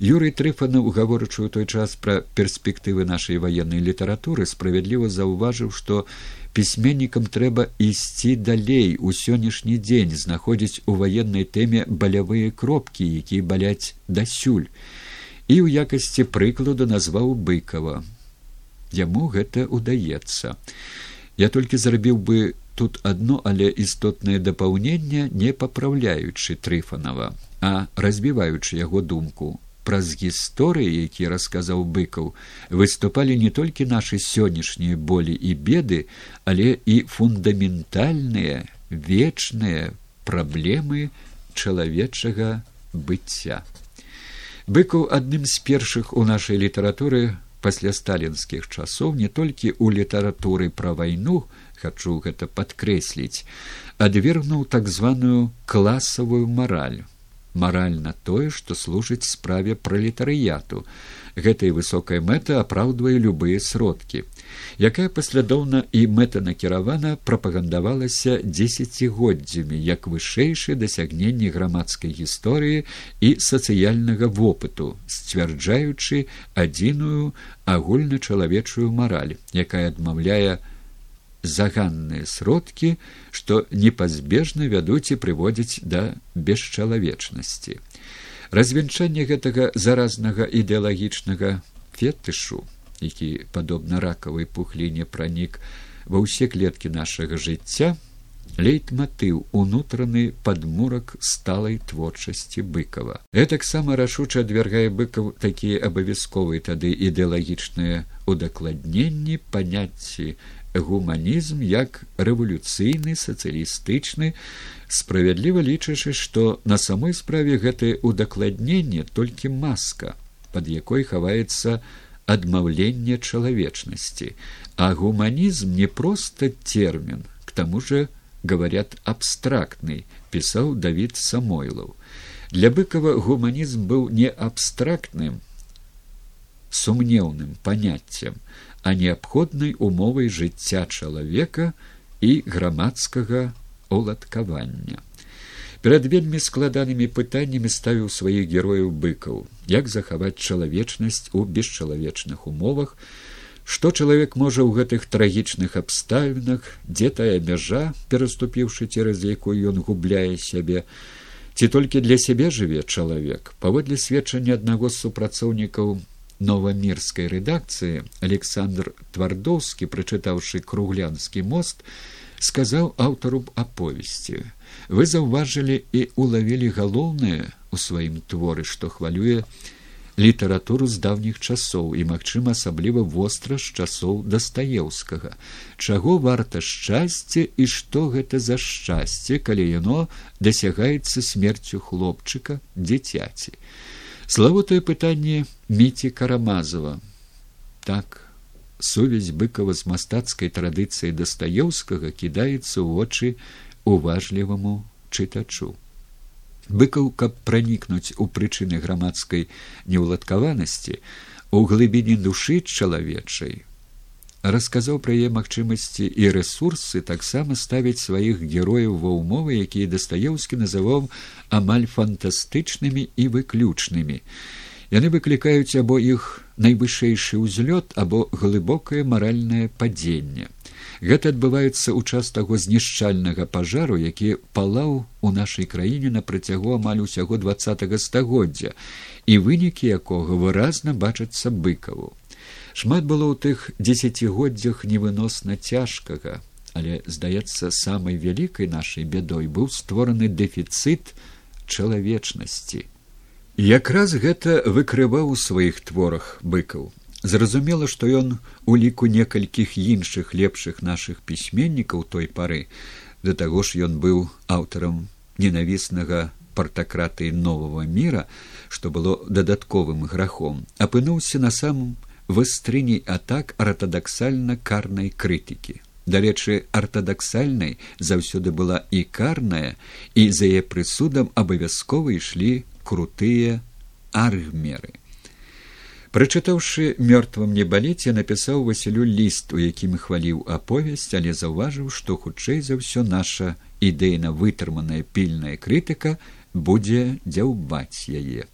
юрый трыфанаў гаворачы ў той час пра перспектывы нашай ваеннай літаратуры справядліва заўважыў што пісьменнікам трэба ісці далей. У сённяшні дзень знаходзіць у ваеннай тэме балявыя кропкі якія баляць дасюль. І ў якасці прыкладу назваў быкова яму гэта ўдаецца. Я толькі зрабіў бы тут адно але істотнае дапаўненне не папраўляючы трыфанова а разбіваючы яго думку праз гісторыі які расказаў быкаў выступалі не толькі нашы сённяшнія болі і беды але і фундаментальныя вечныя праблемы чалавечага быцця. Быкаў адным з першых у нашай літаратуры пасля сталінскіх часоў не толькі ў літаратуры пра вайну хачу гэта падкрэсліць адвергнуў так званую класавую мараль мараль на тое што служыць справе пралетарыяту. Гэтай высокай мэты апраўдвае любыя сродкі якая паслядоўна і мэтанакіравана прапагандавалася дзесяцігоддзямі як вышэйшае дасягненне грамадскай гісторыі і сацыяльнага вопыту сцвярджаючы адзіную агульначалавечую мараль якая адмаўляе заганныя сродкі што непазбежна вядуць і прыводзяць да бесчалавечнасці. Развенчанне гэтага заразнага ідэалагічнага фетышу які падобна ракавай пухліне пранік ва ўсе клеткі нашага жыцця лейтматыў унутраны падмурак сталай творчасці быкова гэтаксама рашуча адвяргае быкаў такія абавязковыя тады ідэалагічныя удакладненні паняцці гуманізм як рэвалюцыйны сацыялістычны. Справядліва лічачы што на самой справе гэтае удакладненне толькі маска под якой хаваецца адмаўленне чалавечнасці. А гуманізм не проста термін к таму же говорят абстрактны пісаў давід самойлаў. Для быкова гуманізм быў не абстрактным сумнеўным паняццем а неабходнай умовай жыцця чалавека і грамадскага уладкавання. Перад вельмі складанымі пытаннямі ставіў сваіх герояў быкаў, як захаваць чалавечнасць у бесчалавечных умовах, што чалавек можа ў гэтых трагічных абставінах, дзе тая мяжа, пераступіўшы цераз якую ён губляе сябе, ці толькі для сябе жыве чалавек, паводле сведчання аднаго з супрацоўнікаў новамірскай рэдакцыі александр твардоўскі прачытаўшы круглянскі мост сказаў аўтару аповесці вы заўважылі і улавілі галоўнае у сваім творы што хвалюе літаратуру з даўніх часоў і магчыма асабліва востра з часоў дастаеўскага. Чаго варта шчасце і што гэта за шчасце калі яно дасягаецца смерцю хлопчыка дзіцяці славутае пытанне міці карамазова. Так сувязь быкова з мастацкай традыцыяй дастаеўскага кідаецца ў вочы уважліваму чытачу. Быкаў каб пранікнуць у прычыны грамадскай неўладкаванасці у глыбіні душы чалавечай расказаў пра яе магчымасці і рэсурсы таксама ставіць сваіх герояў ва ўмовы якія дастаеўскі называў амаль фантастычнымі і выключнымі яны выклікаюць або іх найвышэйшы ўзлёт або глыбокае маральнае падзенне гэта адбываецца ў час таго знішчальнага пажару які палаў у нашай краіне на працягу амаль усяго двадцатого стагоддзя і вынікі якога выразна бачацца быкаву шмат было ў тых дзесяцігоддзях невыносна цяжкага але здаецца самай вялікай нашай бядой быў створаны дэфіцыт чалавечнасці. Якраз гэта выкрываў у сваіх творах быкаў. Зразумела, што ён у ліку некалькіх іншых лепшых нашых пісьменнікаў той пары, да таго ж ён быў аўтарам ненавіснага партакратыі нового мира, што было дадатковым грахом, апынуўся на самым вастрыні атак артадаксальна карнай крытыкі. Дарэчы, артадаксальнай заўсёды была і карная, і за яе прысудам абавязкова ішлі крутыя аргмеры. Прачытаўшы мёртвым не баліць, я напісаў васілю ліст, у якім хваліў аповесць, але заўважыў, што хутчэй за ўсё наша ідэйна вытрыманая пільная крытыка будзе дзяўбаць яе.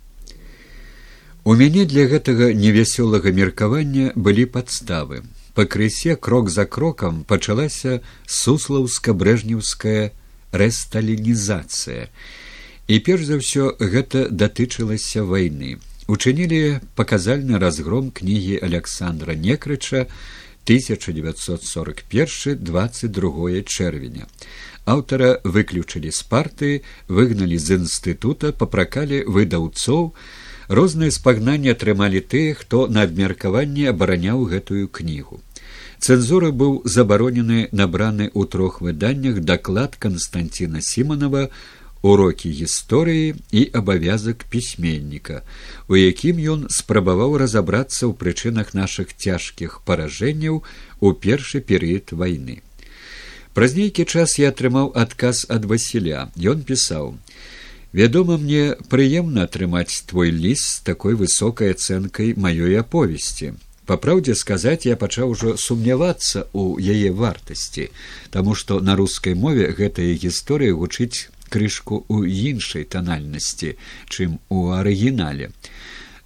У мяне для гэтага невясёлага меркавання былі падставы. Пакрысе крок за крокам пачалася суслаўска-брэжнеўская рэсталінізацыя. І перш за ўсё гэта датычылася вайны учынілі паказальны разгром кнігі александра некрыча 1941 22 чэрвеня аўтара выключылі з партыі выгналі з інстытута папракалі выдаўцоў розныя спагнанні атрымалі тыя хто на абмеркаванне абараняў гэтую кнігу цэнзура быў забаронены набраны ў трох выданнях даклад константина симонова урокі гісторыі і абавязак пісьменніка, у якім ён спрабаваў разабрацца ў прычынах нашых цяжкіх паражэнняў у першы перыяд вайны. Праз нейкі час я атрымаў адказ ад Васіля. Ён пісаў: Вядома, мне прыемна атрымаць твой ліст з такой высокай ацэнкай маёй аповесці. Па праўдзе сказаць, я пачаў ужо сумнявацца ў яе вартасці, таму што на рускай мове гэтая гісторыя гучыць крышку ў іншай танальнасці, чым у арыгінале.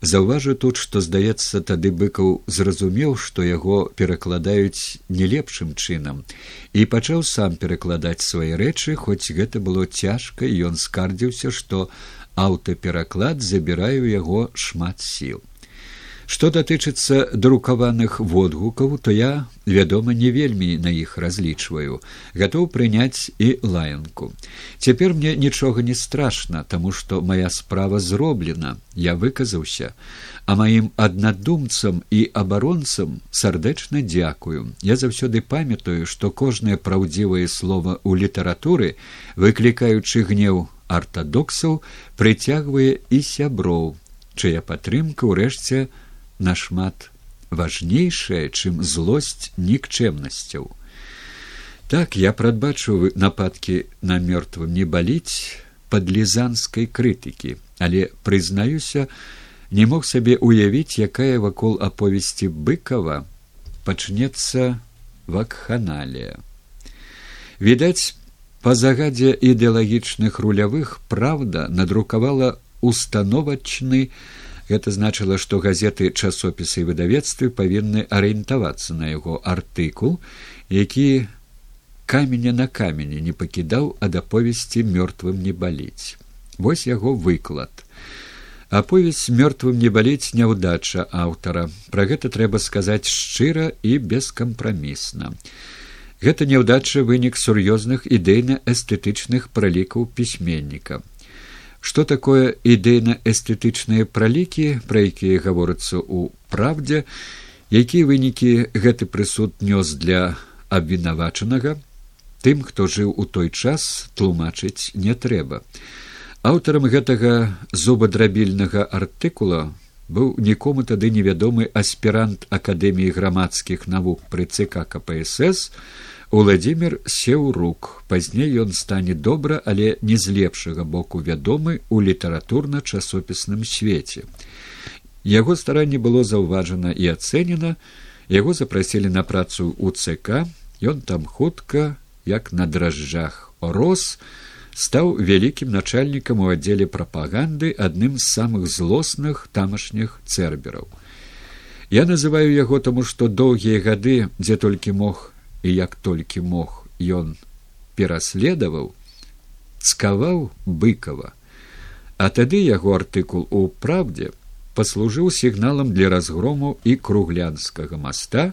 Заўважу тут, што здаецца, тады быкаў зразумеў, што яго перакладаюць не лепшым чынам і пачаў сам перакладаць свае рэчы, хоць гэта было цяжка, ён скардзіўся, што аўтапераклад забірае ў яго шмат сіл. Што датычыцца друкаваных водгукаў, то я, вядома, не вельмі на іх разлічваю, гатоў прыняць і лаянку. Цяпер мне нічога не страшна, таму што моя справа зроблена, я выказаўся, а маім аднадумцам і абаронцам сардэчна дзякую. Я заўсёды памятаю, што кожнае праўдзівае слово ў літаратуры, выклікаючы гнеў артадоксаў, прыцягвае і сяброў, чыя падтрымка ўрэшце, нашмат важнейшая чым злосць нікчэмнасцяў так я прадбачу нападкі на мёртвым не баліць падлізанскай крытыкі але прызнаюся не мог сабе уявіць якая вакол аповесці быкова пачнецца вакханалія. Відаць па загадзе ідэалагічных рулявых праўда надрукавала установачны Гэта значыла, што газеты часопісы і выдавецтвы павінны арыентавацца на яго артыкул, які каменя на камені не пакідаў ад аповесці мёртвым не баліць. Вось яго выклад. Аповесць мёртвым не баліць няўдача аўтара. Пра гэта трэба сказаць шчыра і бескампрамісна. Гэта няўдача вынік сур'ёзных ідэйна-эстэтычных пралікаў пісьменніка што такое ідэйна-эстэтычныя пралікі пра якія гаворыцца ў праўдзе якія вынікі гэты прысуд нёс для абвінавачанага тым хто жыў у той час тлумачыць не трэба. Аўтарам гэтага зубадрабільнага артыкула быў нікому тады невядомы аспірант акадэміі грамадскіх навук пры цк кпсс Уладзімир сеў рук. Пазней ён стане добра але не з лепшага боку вядомы ў літаратурна часопісным свеце. Яго старанне было заўважана і ацэнена. Яго запрасілі на працу ў цк ён там хутка як на дражджах рос стаў вялікім начальнікам у аддзеле прапаганды адным з самых злосных тамашніх цербераў я называю яго таму што доўгія гады дзе толькі мог і як толькі мог ён пераследаваў цкаваў быкова а тады яго артыкул у праўдзе паслужыў сігналам для разгрому і круглянскага моста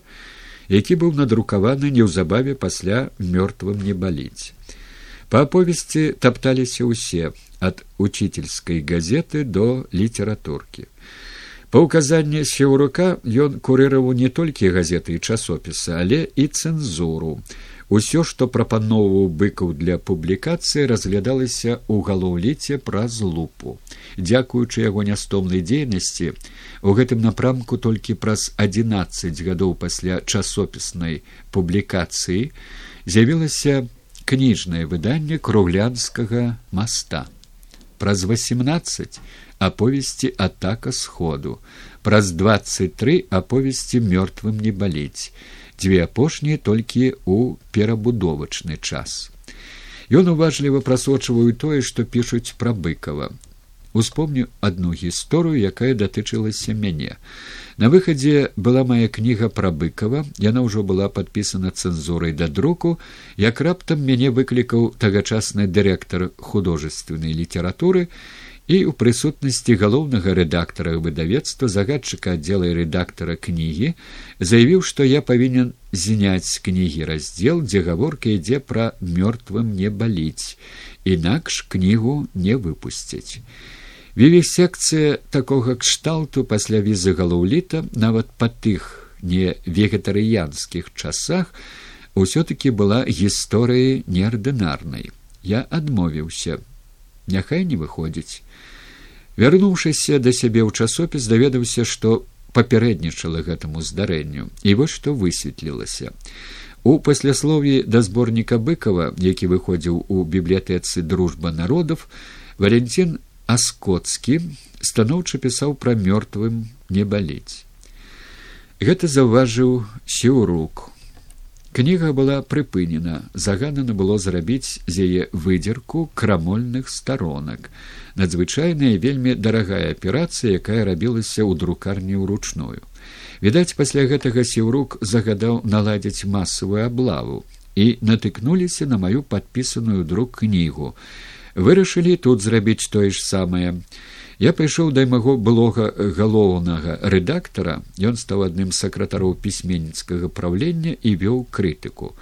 які быў надрукаваны неўзабаве пасля мёртвым не баліць па аповесці тапталіся ўсе ад учительской газеты до літаратуркі Па ўказанні сеўрука ён курыраваў не толькі газеты і часопісы, але і цэнзуру. Усё, што прапаноўваў быкаў для публікацыі, разглядалася ў галоўліце праз лупу. Дзякуючы яго нястомнай дзейнасці, у гэтым напрамку толькі праз 11 гадоў пасля часопіснай публікацыі з'явілася кніжнае выданне круглянскага моста. Праз 18 аповесці атака сходу праз двадцать три аповесці мёртвым не балець дзве апошнія толькі ў перабудовачны час. Ён уважліва прасочваю тое што пішуць пра быкова. Успомню одну гісторыю якая датычылася мяне. На выхадзе была моя кніга пра быкова яна ўжо была падпісана цэнзурай да друку. Як раптам мяне выклікаў тагачасны дырэктар художественнай літаратуры і ў прысутнасці галоўнага рэдактара выдавецтва загадчыка аддзела рэдактара кнігі заявіў што я павінен зняць з кнігі раздзел дзе гаворка ідзе пра мёртвым не баліць інакш кнігу не выпусцяць. Віві секцыя такога кшталту пасля візы галоўліта нават па тых не вегетарыянскіх часах усё таки была гісторыяй неардынарнай. Я адмовіўся. Няхай не выходзіць вярнуўшыся да сябе ў часопіс даведаўся што папярэднічала гэтаму здарэнню. І вось што высветлілася. У пасляслові да зборніка быкова які выходзіў у бібліятэцы дружба народов валентин аскотскі станоўча пісаў пра мёртвым не балець гэта заўважыў сіўрук кніга была прыпынена загадана было зрабіць з яе выдзерку крамольных старонак. Надзвычайная вельмі дарагая аперацыя якая рабілася ў друкарні ўручную. Відаць пасля гэтага сіўрук загадаў наладзіць масавую аблаву і натыкнуліся на маю падпісаную друк кнігу вырашылі тут зрабіць тое ж самае я пайшоў да майго былога галоўнага рэдактара. Ён стаў адным сакратароў пісьменніцкага праўлення і вёў крытыку.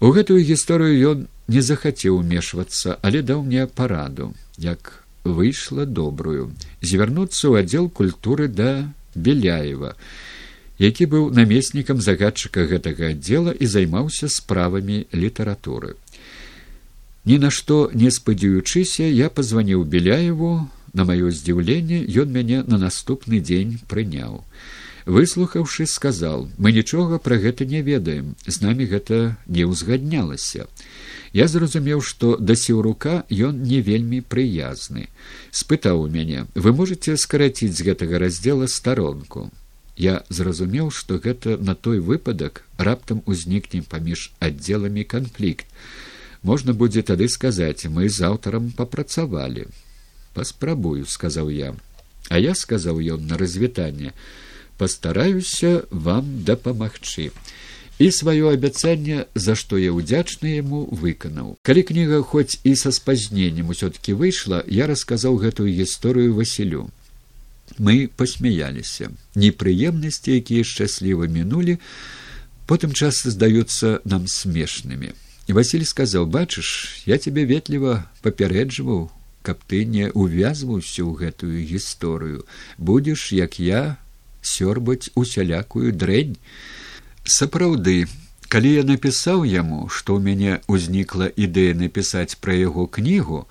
У гэтую гісторыю ён не захацеў умешвацца але даў мне параду як выйшла добрую. Звярнуцца ў аддзел культуры да беляева які быў намеснікам загадчыка гэтага аддзела і займаўся справамі літаратуры. Ні на што не спадзяючыся я пазваніў беляеву На маё здзіўленне ён мяне на наступны дзень прыняў. Выслухаўшы, сказал: « Мы нічога пра гэта не ведаем, з намі гэта не ўзгаднялася. Я зразумеў, што да сіўрука ён не вельмі прыязны. спытаў у мяне: « Вы можете скараціць з гэтага раздзела старонку. Я зразумеў, што гэта на той выпадак раптам узнікне паміж аддзеламі канфлікт. Можна будзе тады сказаць, мы з аўтарам папрацавалі паспрабую сказаў я. А я сказаў ён на развітанне пастараюся вам дапамагчы і сваё абяцанне за што я ўдзячны яму выканаў калі кніга хоць і са спазненнем усё таки выйшла я расказаў гэтую гісторыю васілю мы посмяяліся непрыемнасці якія шчасліва мінулі потым часто здаюцца нам смешнымі василь сказаў бачыш я тебе ветліва папярэджваў каб ты не увязваўся ў гэтую гісторыю. Будзеш як я сёрбаць усялякую дрэнь. Сапраўды калі я напісаў яму што ў мяне ўзнікла ідэя напісаць пра яго кнігу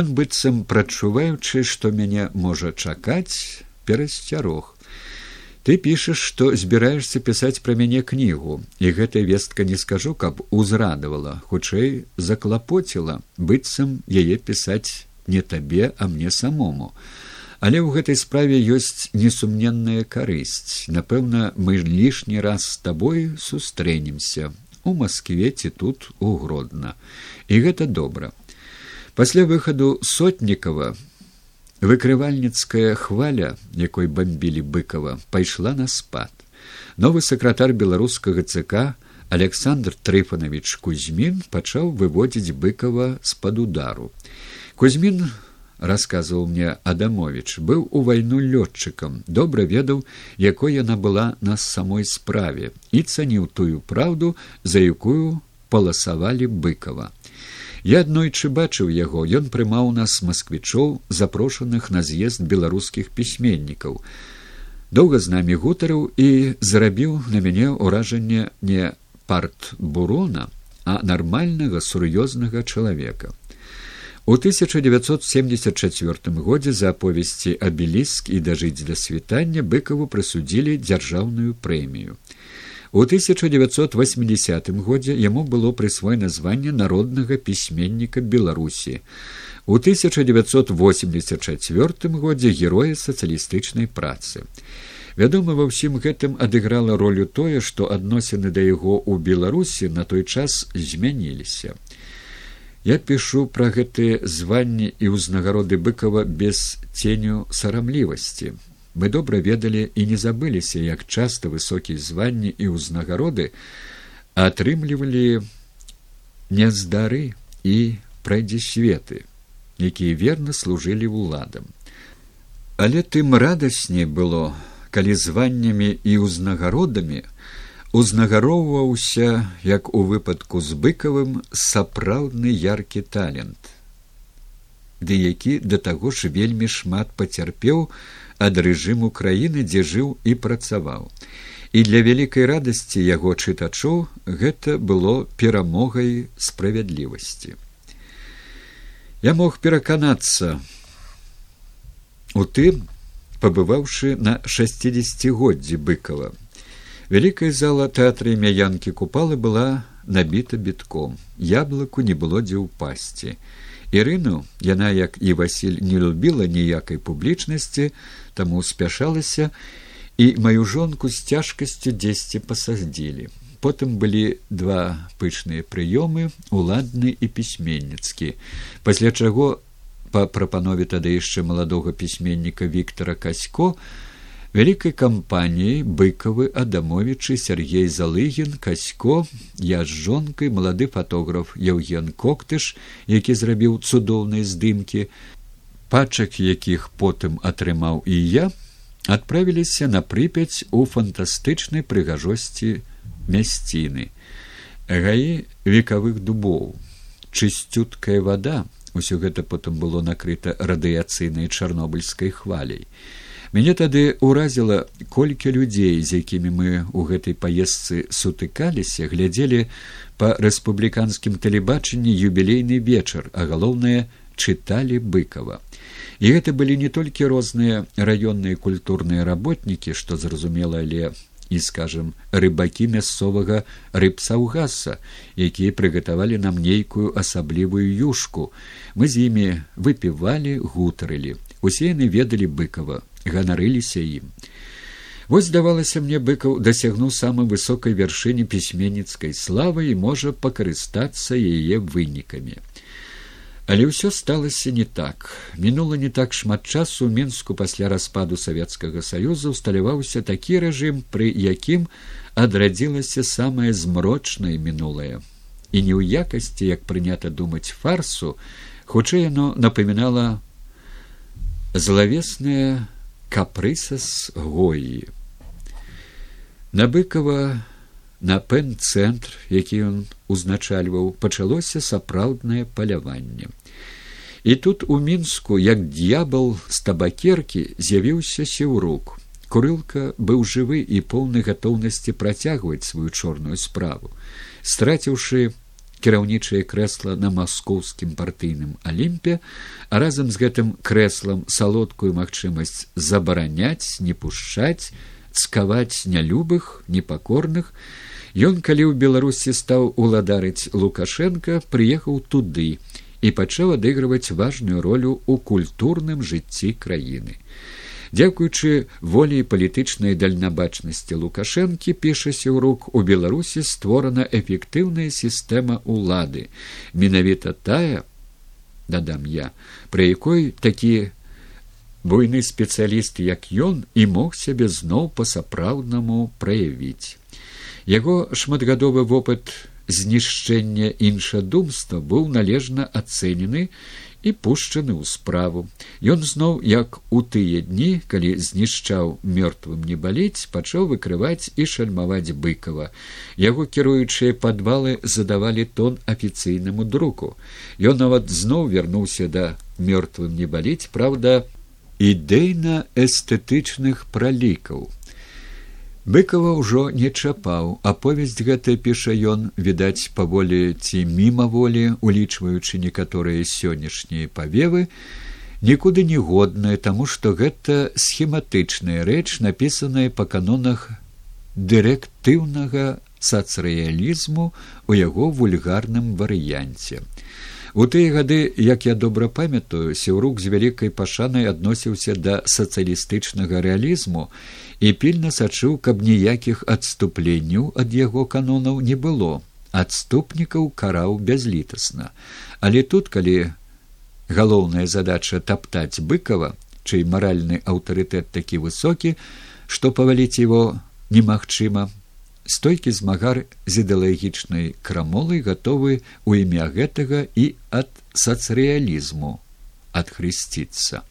ён быццам прачуваючы што мяне можа чакаць перасцярог. Ты пішаш што збіраешься пісаць пра мяне кнігу і гэтая вестка не скажу каб узрадавала хутчэй заклапоціла быццам яе пісаць не табе а мне самому. Але ў гэтай справе ёсць несумненная карысць. Напэўна мы лішні раз з табой сустрэнемся. У москве ці тут угродна і гэта добра. Пасля выхаду сотнікова выкрывальніцкая хваля якой бомбілі быкова пайшла на спад. Новы сакратар беларускага цк александр трыфанович кузьмін пачаў выводзіць быкова з пад удару Кузьмін расказваў мне адамович. Быў у вайну лётчыкам добра ведаў якой яна была на самой справе і цаніў тую праўду за якую паласавалі быкова. Я аднойчы бачыў яго. Ён прымаў нас масквічоў запрошаных на з'езд беларускіх пісьменнікаў. Доўга з намі гутарыў і зарабіў на мяне ўражанне не партбурона, а нармальнага сур'ёзнага чалавека. У 1974 годзе за аповесці абеліск і дажыць да світання быкаву прысудзілі дзяржаўную прэмію. У 1980 годзе яму было прысвоена званне народнага пісьменніка беларусі. У 1984 годзе героя сацыялістычнай працы. Вядома, ва ўсім гэтым адыграла ролю тое, што адносіны да яго ў Беларусі на той час змяніліся. Я пішу пра гэтыя званні і ўзнагароды быкава без ценю сарамлівасці. Мы добра ведалі і не забыліся, як часта высокія званні і ўзнагароды атрымлівалі няздары і прайдзе светы якія верна служылі ўладам. Але тым радасней было, калі званнямі і ўзнагародамі узнагароўваўся, як у выпадку з быкавым сапраўдны яркі талент, ды які да таго ж вельмі шмат пацярпеў ад рэжыму краіны, дзе жыў і працаваў. І для вялікай радасці яго чытачоў гэта было перамогай справядлівасці. Я мог пераканацца у тым, пабываўшы на шестидесятгоддзі быкова. Вялікая зала тэатры мяянкі купалы была набіта бітком. Яблыку не было дзе ўпасці. Ірыну яна, як і Васіль не любіла ніякай публічнасці, таму спяшалася і маю жонку з цяжкасцю дзесьці пасадзілі потым былі два пышныя прыёмы уладны і пісьменніцкі пасля чаго па прапанове тады яшчэ маладога пісьменніка Віктора касько вялікай кампаніяй быкавы адамовічы сергей залыгін касько я з жонкай малады фатограф евген коктыш які зрабіў цудоўныя здымкі пачак якіх потым атрымаў і я адправіліся на прыпяць у фантастычнай прыгажосці мясціны. Гаі векавых дубоў. Чысцюткая вода усё гэта потым было накрыта радыяцыйнай чарнобыльскай хваляй мяне тады ўразіла колькі людзей з якімі мы ў гэтай паездцы сутыкаліся глядзелі па рэспубліканскім тэлебачанні юбілейны вечар а галоўнае чыталі быкова і гэта былі не толькі розныя раённыя культурныя работнікі што зразумела але і скажем рыбакі мясцовага рыбсаўгаса якія прыгатавалі нам нейкую асаблівую юшку. Мы з імі выпівалі гутарылі. Усе яны ведалі быкова ганарыліся ім вось здавалася мне быкаў дасягнуў самай высокай вяршыні пісьменніцкай славы і можа пакарыстацца яе вынікамі Але ўсё сталася не так. Мінула не так шмат часу ў мінску пасля распаду савецкага саюза усталяваўся такі рэжым, пры якім адрадзілася самае змрочнае мінулае. І не ў якасці, як прынята думаць фарсу, хутчэй яно напамінала злавеснае капрысас гоі. Набыкова на пэн-цэнтр, які ён узначальваў, пачалося сапраўднае паляванне. І тут у мінску, як д'ябал з табакеркі з'явіўся сеўрук. Курылка быў жывы і поўны гатоўнасці працягваць сваю чорную справу. Страціўшы кіраўнічае крэсла на маскоўскім партыйным алімпе, а разам з гэтым крэслам салодкую магчымасць забараняць, не пушчаць, скаваць нялюбых, непакорных, Ён, калі ў Беларусі стаў уладарыць Лукашенко, прыехаў туды і пачаў адыгрываць важную ролю ў культурным жыцці краіны. Дзякуючы волі палітычнай дальнабачнасці лукашэнкі пішася ў рук у беларусі створана эфектыўная сістэма ўлады. Менавіта тая дадам я пры якой такі буйны спецыяліст як ён і мог сябе зноў па сапраўднаму праявіць. Яго шматгадовы вопыт знішчэння іншадумства быў належна ацэнены і пушчаны ў справу. Ён зноў, як у тыя дні, калі знішчаў мёртвым не балець, пачаў выкрываць і шальмаваць быкава. Яго кіруючыя падвалы задавалі тон афіцыйнаму друку. Ён нават зноў вярнуўся да мёртвым не балець, праўда, ідэйна-эстэтычных пралікаў. Быкова ўжо не чапаў, аповесць гэта піша ён, відаць, паволі ці мімаволі, улічваючы некаторыя сённяшнія павевы, нікуды не годная, таму што гэта схематычная рэч, напісаная па канонах дырэктыўнага сацрэалізму у яго вульгарным варыянце. У тыя гады, як я добра памятаю, сеўрук з вялікай пашанай адносіўся да сацыялістычнага рэалізму і пільна сачыў, каб ніякіх адступленняў ад яго канонаў не было. Адступнікаў караў бязлітасна. Але тут, калі галоўная задача таптаць быкова, чый маральны аўтарытэт такі высокі, што паваліць его немагчыма, стойкі змагар з ідэалагічнай крамолай гатовы ў імя гэтага і ад сацрэалізму адхрысціцца.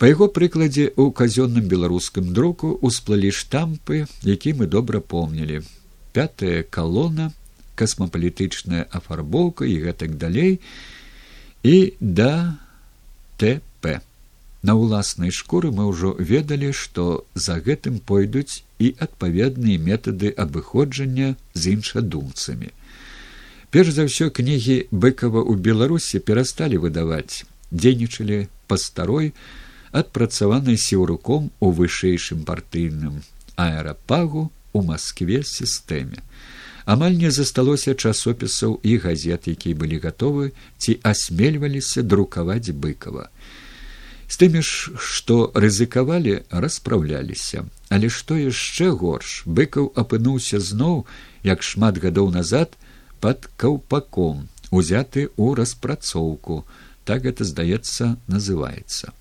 Па яго прыкладзе ў казённым беларускім друку ўсплылі штампы, які мы добра помнілі. Пятая калона, касмапалітычная афарбоўка і гэтак далей, і да ТП. На ўласнай шкуры мы ўжо ведалі, што за гэтым пойдуць і адпаведныя метады абыходжання з іншадумцамі. Перш за ўсё кнігі быкава ў беларусі перасталі выдаваць, дзейнічалі па старой, адпрацаванай сеўруком у вышэйшым партыйным аэрапагу у Маскве сістэме. Амаль не засталося часопісаў і газет якія былі гатовы ці асмельваліся друкаваць быкова з тымі ж што рызыкавалі распраўляліся але што яшчэ горш быкаў апынуўся зноў як шмат гадоў назад под каўпаком узяты ў распрацоўку. Так гэта здаецца называется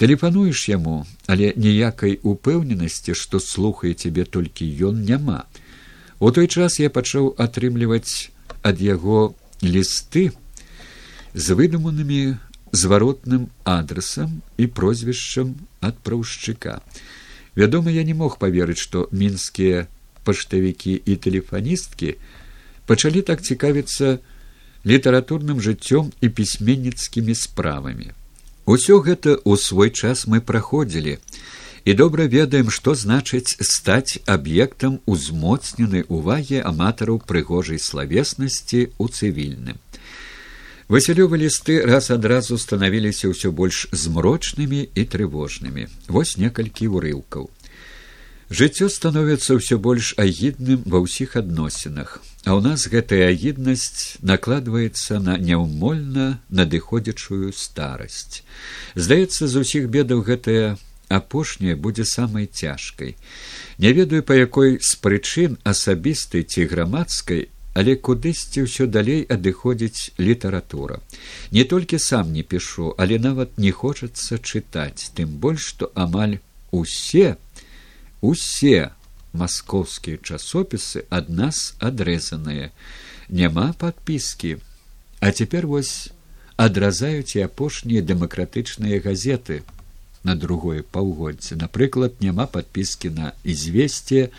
тэлефануеш яму але ніякай упэўненасці што слухае цябе толькі ён няма У той час я пачаў атрымліваць ад яго лісты з выдуманымі зваротным адрасам і прозвішчам адпраўшчыка. Вядома, я не мог паверыць, што мінскія паштавікі і тэлефаністкі пачалі так цікавіцца літаратурным жыццём і пісьменніцкімі справамі. Усё гэта ў свой час мы праходзілі і добра ведаем, што значыць стаць аб'ектам узмоцненай увагі аматараў прыгожай славеснасці ў цывільным. Васілёвы лісты раз адразу станавіліся ўсё больш змрочнымі і трывожнымі. Вось некалькі ўрыўкаў. Жыццё становіцца ўсё больш агідным ва ўсіх адносінах, а ў нас гэтая агіднасць накладваецца на няўмольна надыходзячую старасць. Здаецца, з усіх бедаў гэтая апошняя будзе самай цяжкай не ведаю па якой з прычын асабістай ці грамадскай але кудысьці ўсё далей адыходзіць літаратура не толькі сам не пішу але нават не хочацца чытаць тым больш што амаль усе усе маскоўскія часопісы ад нас адрэзаныя няма падпіскі а цяпер вось адразаюць і апошнія дэмакратычныя газеты. На другое паўгоддзе напрыклад няма падпіскі на ізвесце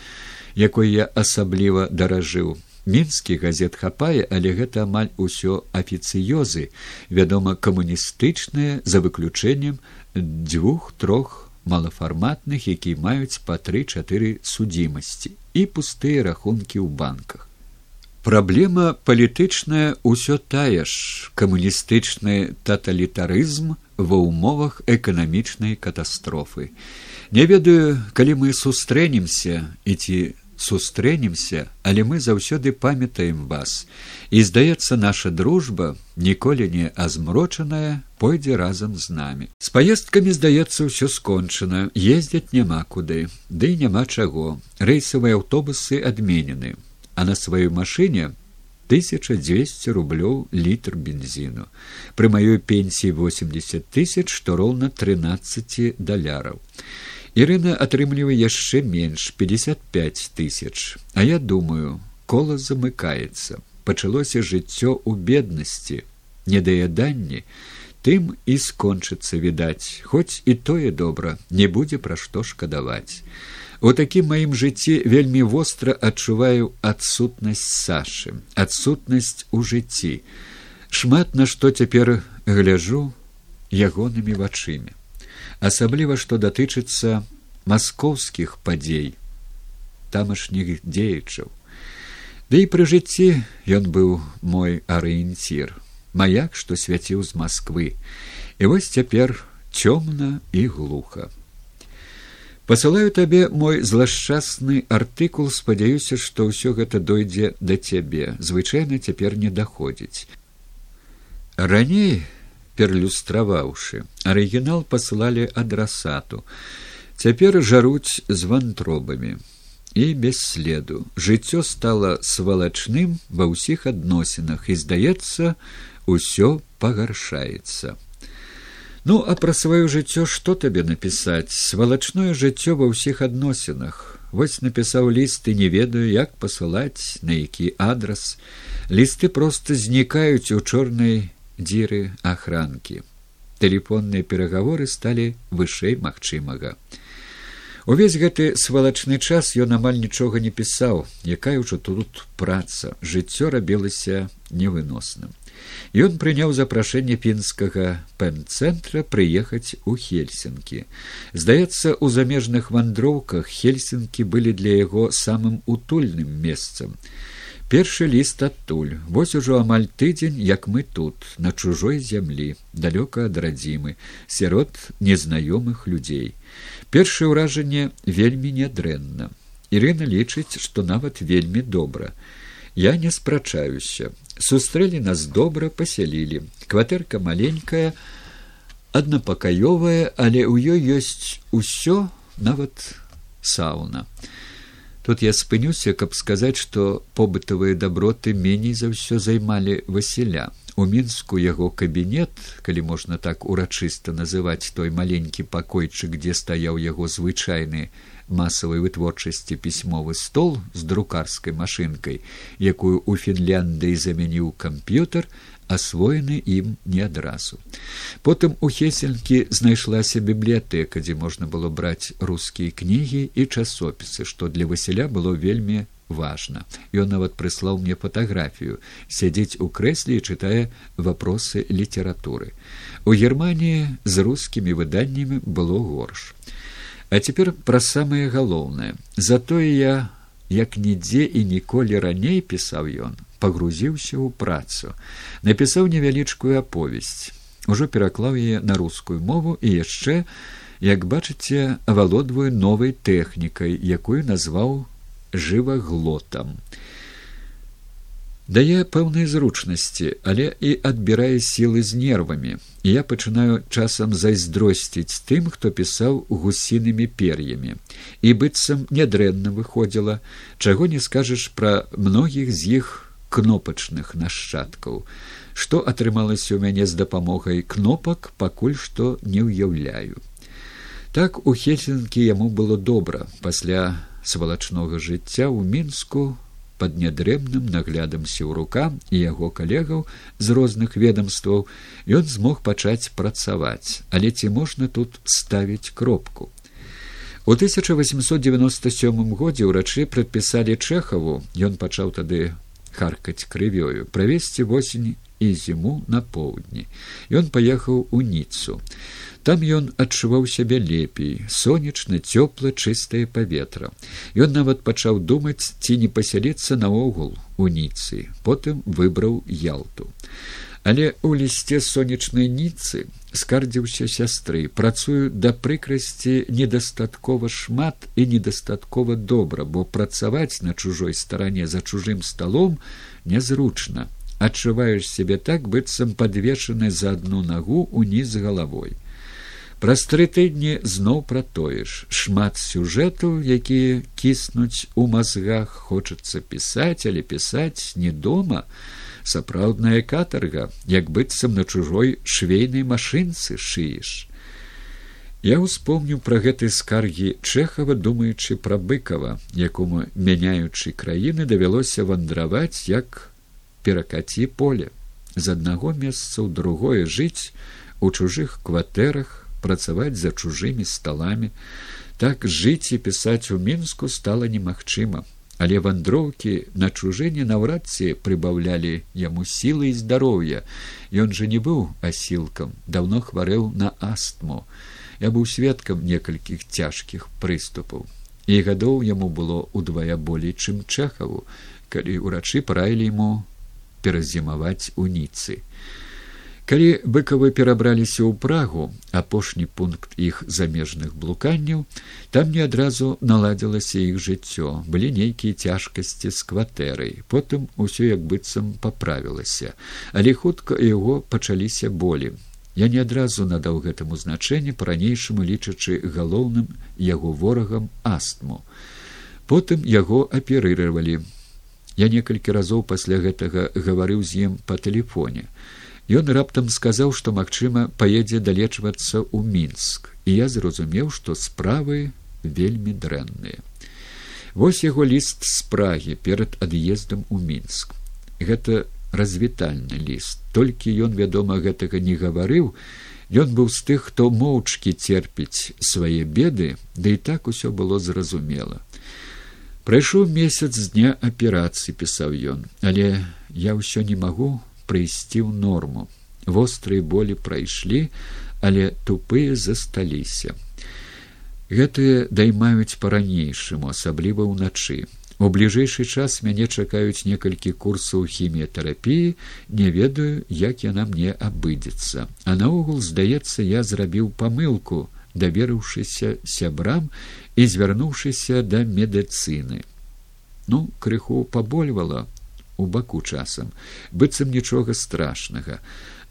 якой я асабліва даражыў. Мінскі газет хапае але гэта амаль усё афіцыёзы вядома камуністычныя за выключэннем дзвюх трох малафарматных якія маюць па тры чатыры судзімасці і пустыя рахункі ў банках праблема палітычная ўсё тая ж камуністычны таталітарызм ва ўмовах эканамічнай катастрофы. Не ведаю, калі мы сустрэнемся і ці сустрэнемся, але мы заўсёды памятаем вас. І здаецца, наша дружба ніколі не азмрочаная пойдзе разам з намі. З паездкамі здаецца ўсё скончана, ездзяць няма куды, ды да няма чаго. рэйсавыя аўтобусы адменены, а на сваёй машыне 1200 рублёў літр бензіну. Пры маёй пенсіі 80 тысяч, што роўна 13 даляраў. Ірына атрымлівае яшчэ менш 55 тысяч. А я думаю, кола замыкаецца. Пачалося жыццё ў беднасці, недаяданні, тым і скончыцца відаць, хоць і тое добра, не будзе пра што шкадаваць. У такім маім жыцці вельмі востра адчуваю адсутнасць сашы, адсутнасць у жыцці. Шмат на што цяпер гляжу ягонымі вачымі. Асабліва што датычыцца маскоўскіх падзей тамашніх дзеячаў. Ды і пры жыцці ён быў мой арыенцір. Маяк што свяціў з москвы і вось цяпер цёмна і глуха. Пасылаю табе мой злашчасны артыкул спадзяюся што ўсё гэта дойдзе да цябе. Звычайна цяпер не даходзіць. Раней перлюстраваўшы. Арыгінал пасылалі адрасату. Цяпер жаруць з вантробамі. І без следу. Жыццё стало свалачным ва ўсіх адносінах і здаецца усё пагаршаецца. Ну а пра сваё жыццё што табе напісаць? Свалачное жыццё ва ўсіх адносінах. Вось напісаў ліст і не ведаю як пасылаць на які адрас. Лісты проста знікаюць у чорнай дзіры ахранкі. Тэлефонныя перагаворы сталі вышэй магчымага. Увесь гэты свалачны час ён амаль нічога не пісаў, якая ўжо тут праца, жыццё рабілася невыносным. Ён прыняў запрашэнне пінскага пэм-цэнтра прыехаць у хельсінкі. Здаецца, у замежных вандроўках хельсінкі былі для яго самым утульным месцам першы ліст адтуль. Вось ужо амаль тыдзень як мы тут на чужой зямлі далёка ад радзімы сярод незнаёмых людзей. Першае ўражанне вельмі нядрэнна. Ірына лічыць што нават вельмі добра. Я не спрачаюся. Сустрэлі нас добра пасялілі. Кватэрка маленькая аднапакаёвая але ў ёй ёсць усё нават сауна Тут я спынюся, каб сказаць, што побытавыя даброты меней за ўсё займалі Васіля. У мінску яго кабінет, калі можна так урачыста называць той маленькі пакойчык, дзе стаяў яго звычайны масавай вытворчасці пісьмовы стол з друкарскай машынкай, якую ў Фінляндыі замяніў камп'ютар, асвоены ім не адразу. Потым у хеселькі знайшлася бібліятэка, дзе можна было браць рускія кнігі і часопісы, што для Васіля было вельмі важна. Ён нават прыслаў мне фатаграфію, сядзець у крэсле і чытае вопросы літаратуры. У Геррманіі з рускімі выданнямі было горш. А цяпер пра самае галоўнае. Затое я, як нідзе і ніколі раней пісаў ён, пагрузіўся ў працу напісаў невялічкую аповесць ужо пераклаў яе на рускую мову і яшчэ як бачыце авалодваю новай тэхнікай якую назваў жываглотам дае пэўнай зручнасці але і адбірае сілы з нервамі і я пачынаю часам зайздросціць тым хто пісаў гусінымі пер'ямі. І быццам нядрэнна выходзіла чаго не скажаш пра многіх з іх кнопачных нашчадкаў. Што атрымалася ў мяне з дапамогай кнопак пакуль што не ўяўляю. Так у хельсінкі яму было добра. Пасля свалачнога жыцця ў мінску под нядрэмным наглядам сеўрука і яго калегаў з розных ведомстваў ён змог пачаць працаваць. Але ці можна тут ставіць кропку? У 1897 годзе ўрачы прадпісалі чэхаву. Ён пачаў тады каркаць крывёю правесці восень і зіму на поўдні ён паехаў у ніцу там ён адчуваў сябе лепей сонечна цёпла чыстае паветра ён нават пачаў думаць ці не пасяліцца наогул у ніцы потым выбраў ялту але ў лісце сонечнай ніцы скардзіўся сястры працую да прыкрасці недастаткова шмат і недастаткова добра бо працаваць на чужой старане за чужым сталом нязручна. Адчуваеш сябе так быццам падвешаны за адну нагу уніз галавой. Праз тры тыдні зноў пра тое ж шмат сюжэтаў якія кіснуць у мазгах хочацца пісаць але пісаць не дома сапраўдная катарга як быццам на чужой швейнай машынцы шыеш. Я успомню пра гэтай скаргі чэхава думаючы пра быкава якому мяняючы краіны давялося вандраваць як перакаці поле. З аднаго месца ў другое жыць у чужых кватэрах працаваць за чужымі сталамі. Так жыць і пісаць у мінску стала немагчыма але вандроўкі на чужыне наўрад ці прыбаўлялі яму сілы і здароўя. Ён жа не быў асілкам даўно хварэў на астму. Я быў сведкам некалькіх цяжкіх прыступаў. І гадоў яму было ўдвая болей чым чэхаву калі ўрачы параілі яму перазімаваць у ніцы калі быкавы перабраліся ў прагу апошні пункт іх замежных блуканняў там не адразу наладзілася іх жыццё былі нейкія цяжкасці з кватэрай потым усё як быццам паправілася але хутка яго пачаліся болі. Я не адразу надаў гэтаму значэнне па-ранейшаму лічачы галоўным яго ворагам астму. Потым яго аперыравалі. Я некалькі разоў пасля гэтага гаварыў з ім па тэлефоне Ён раптам сказаў, што магчыма паедзе далечвацца ў мінск і я зразумеў, што справы вельмі дрэнныя. Вось яго ліст з прагі перад ад'ездам у мінск. Гэта развітальны ліст, толькі ён вядома гэтага не гаварыў. Ён быў з тых, хто моўчкі церпіць свае беды, ды і так усё было зразумела. Прайшоў месяц з дня аперацыі пісаў ён, але я ўсё не магу прыйсці ў норму. Вострыя болі прайшлі але тупыя засталіся. Гэтыя даймаюць па-ранейшаму асабліва ўначы. У бліжэйшы час мяне чакаюць некалькі курсаў хіміятэрапіі не ведаю як яна мне абыдзецца. А наогул здаецца я зрабіў памылку даверыўшыся сябрам і звярнуўшыся да медыцыны. Ну крыху пабольвала у баку часам. Быццам нічога страшнага.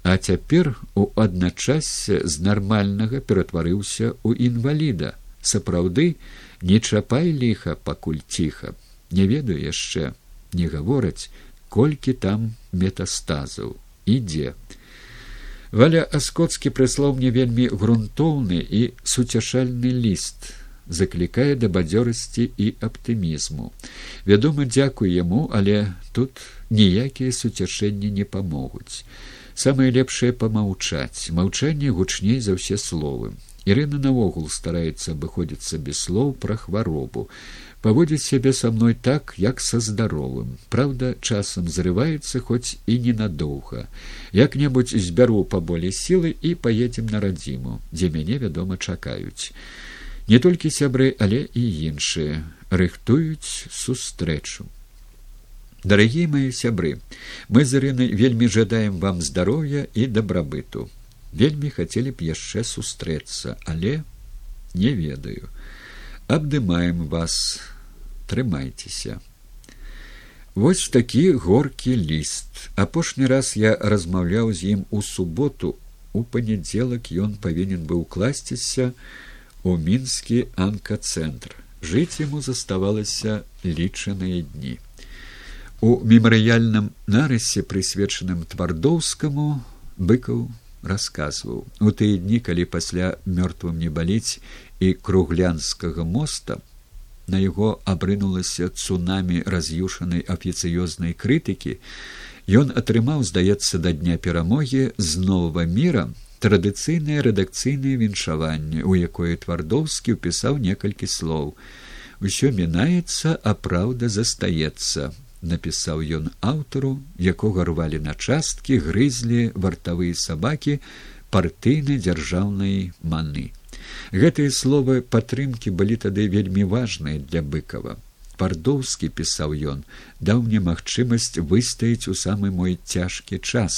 А цяпер у адначасе з нармальнага ператварыўся ў інваліда. Сапраўды не чапай ліха пакуль ціха. Не ведаю яшчэ не гавораць колькі там метастазаў. Ідзе. Валя аскоцкі прыслаў мне вельмі грунтоўны і суцяшальны ліст заклікае да бадзёрасці і аптымізму. Вядома, дзякуй яму, але тут ніякія суцяшэнні не памогуць. Самае лепшае памаўчаць, маўчанне гучней за ўсе словы. Ірына наогул стараецца абыходзіцца без слоў пра хваробу. Паводзіць сябе са мной так, як са здаровым. Праўда, часам зрываецца хоць і ненадоўга. Як-небудзь збяру паболей сілы і паедзем на радзіму, дзе мяне, вядома, чакаюць не толькі сябры але і іншыя рыхтуюць сустрэчу. Дарагія мои сябры мы з ірынай вельмі жадаем вам здароўя і дабрабыту. Вельмі хацелі б яшчэ сустрэцца але не ведаю. Абдымаем вас. Трымайцеся. Вось такі горкі ліст. Апошні раз я размаўляў з ім у суботу. У панядзелак ён павінен быў класціся у мінскі анкацэнтр. Жыць яму заставалася лічаныя дні. У мемарыяльным нарысе прысвечаным твардоўскаму быкаў расказваў. У тыя дні калі пасля мёртвым не баліць і круглянскага моста на яго абрынулася цунамі раз'юшанай афіцыёзнай крытыкі ён атрымаў здаецца да дня перамогі з новага міра традыцыйнае рэдакцыйнае віншаванне у якое твардоўскі ўпісаў некалькі слоў. Усё мінаецца а праўда застаецца напісаў ён аўтару якога рвалі на часткі грызлі вартавыя сабакі партыйнай дзяржаўнай маны. Гэтыя словы падтрымкі былі тады вельмі важныя для быкова пардоўскі пісаў ён даў мне магчымасць выстаіць у самы мой цяжкі час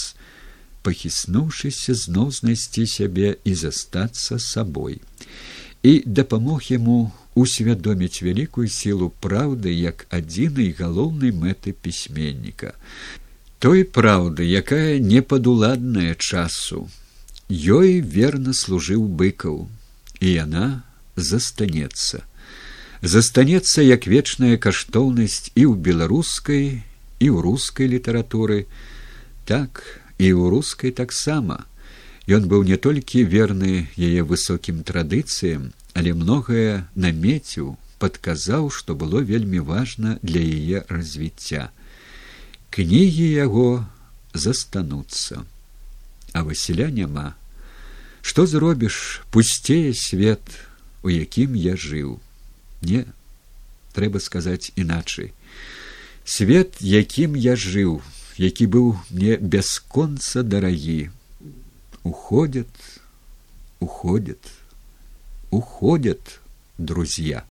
пахіснуўшыся зноў знайсці сябе і застацца сабой і дапамог яму усвядоміць вялікую сілу праўды як адзінай галоўнай мэты пісьменніка той праўды якая непадуладная часу ёй верна служыў быкаў і яна застанецца застанецца як вечная каштоўнасць і ў беларускай і ў рускай літаратуры так і ў рускай таксама. Ён быў не толькі верны яе высокім традыцыям але многае намеціў падказаў што было вельмі важна для яе развіцця. Кнігі яго застануцца. А васіля няма. Што зробіш пусцее свет у якім я жыў. Не трэба сказаць іначай. Свет якім я жыў які быў мне бясконца дарагі уходят уходят уходят друзья.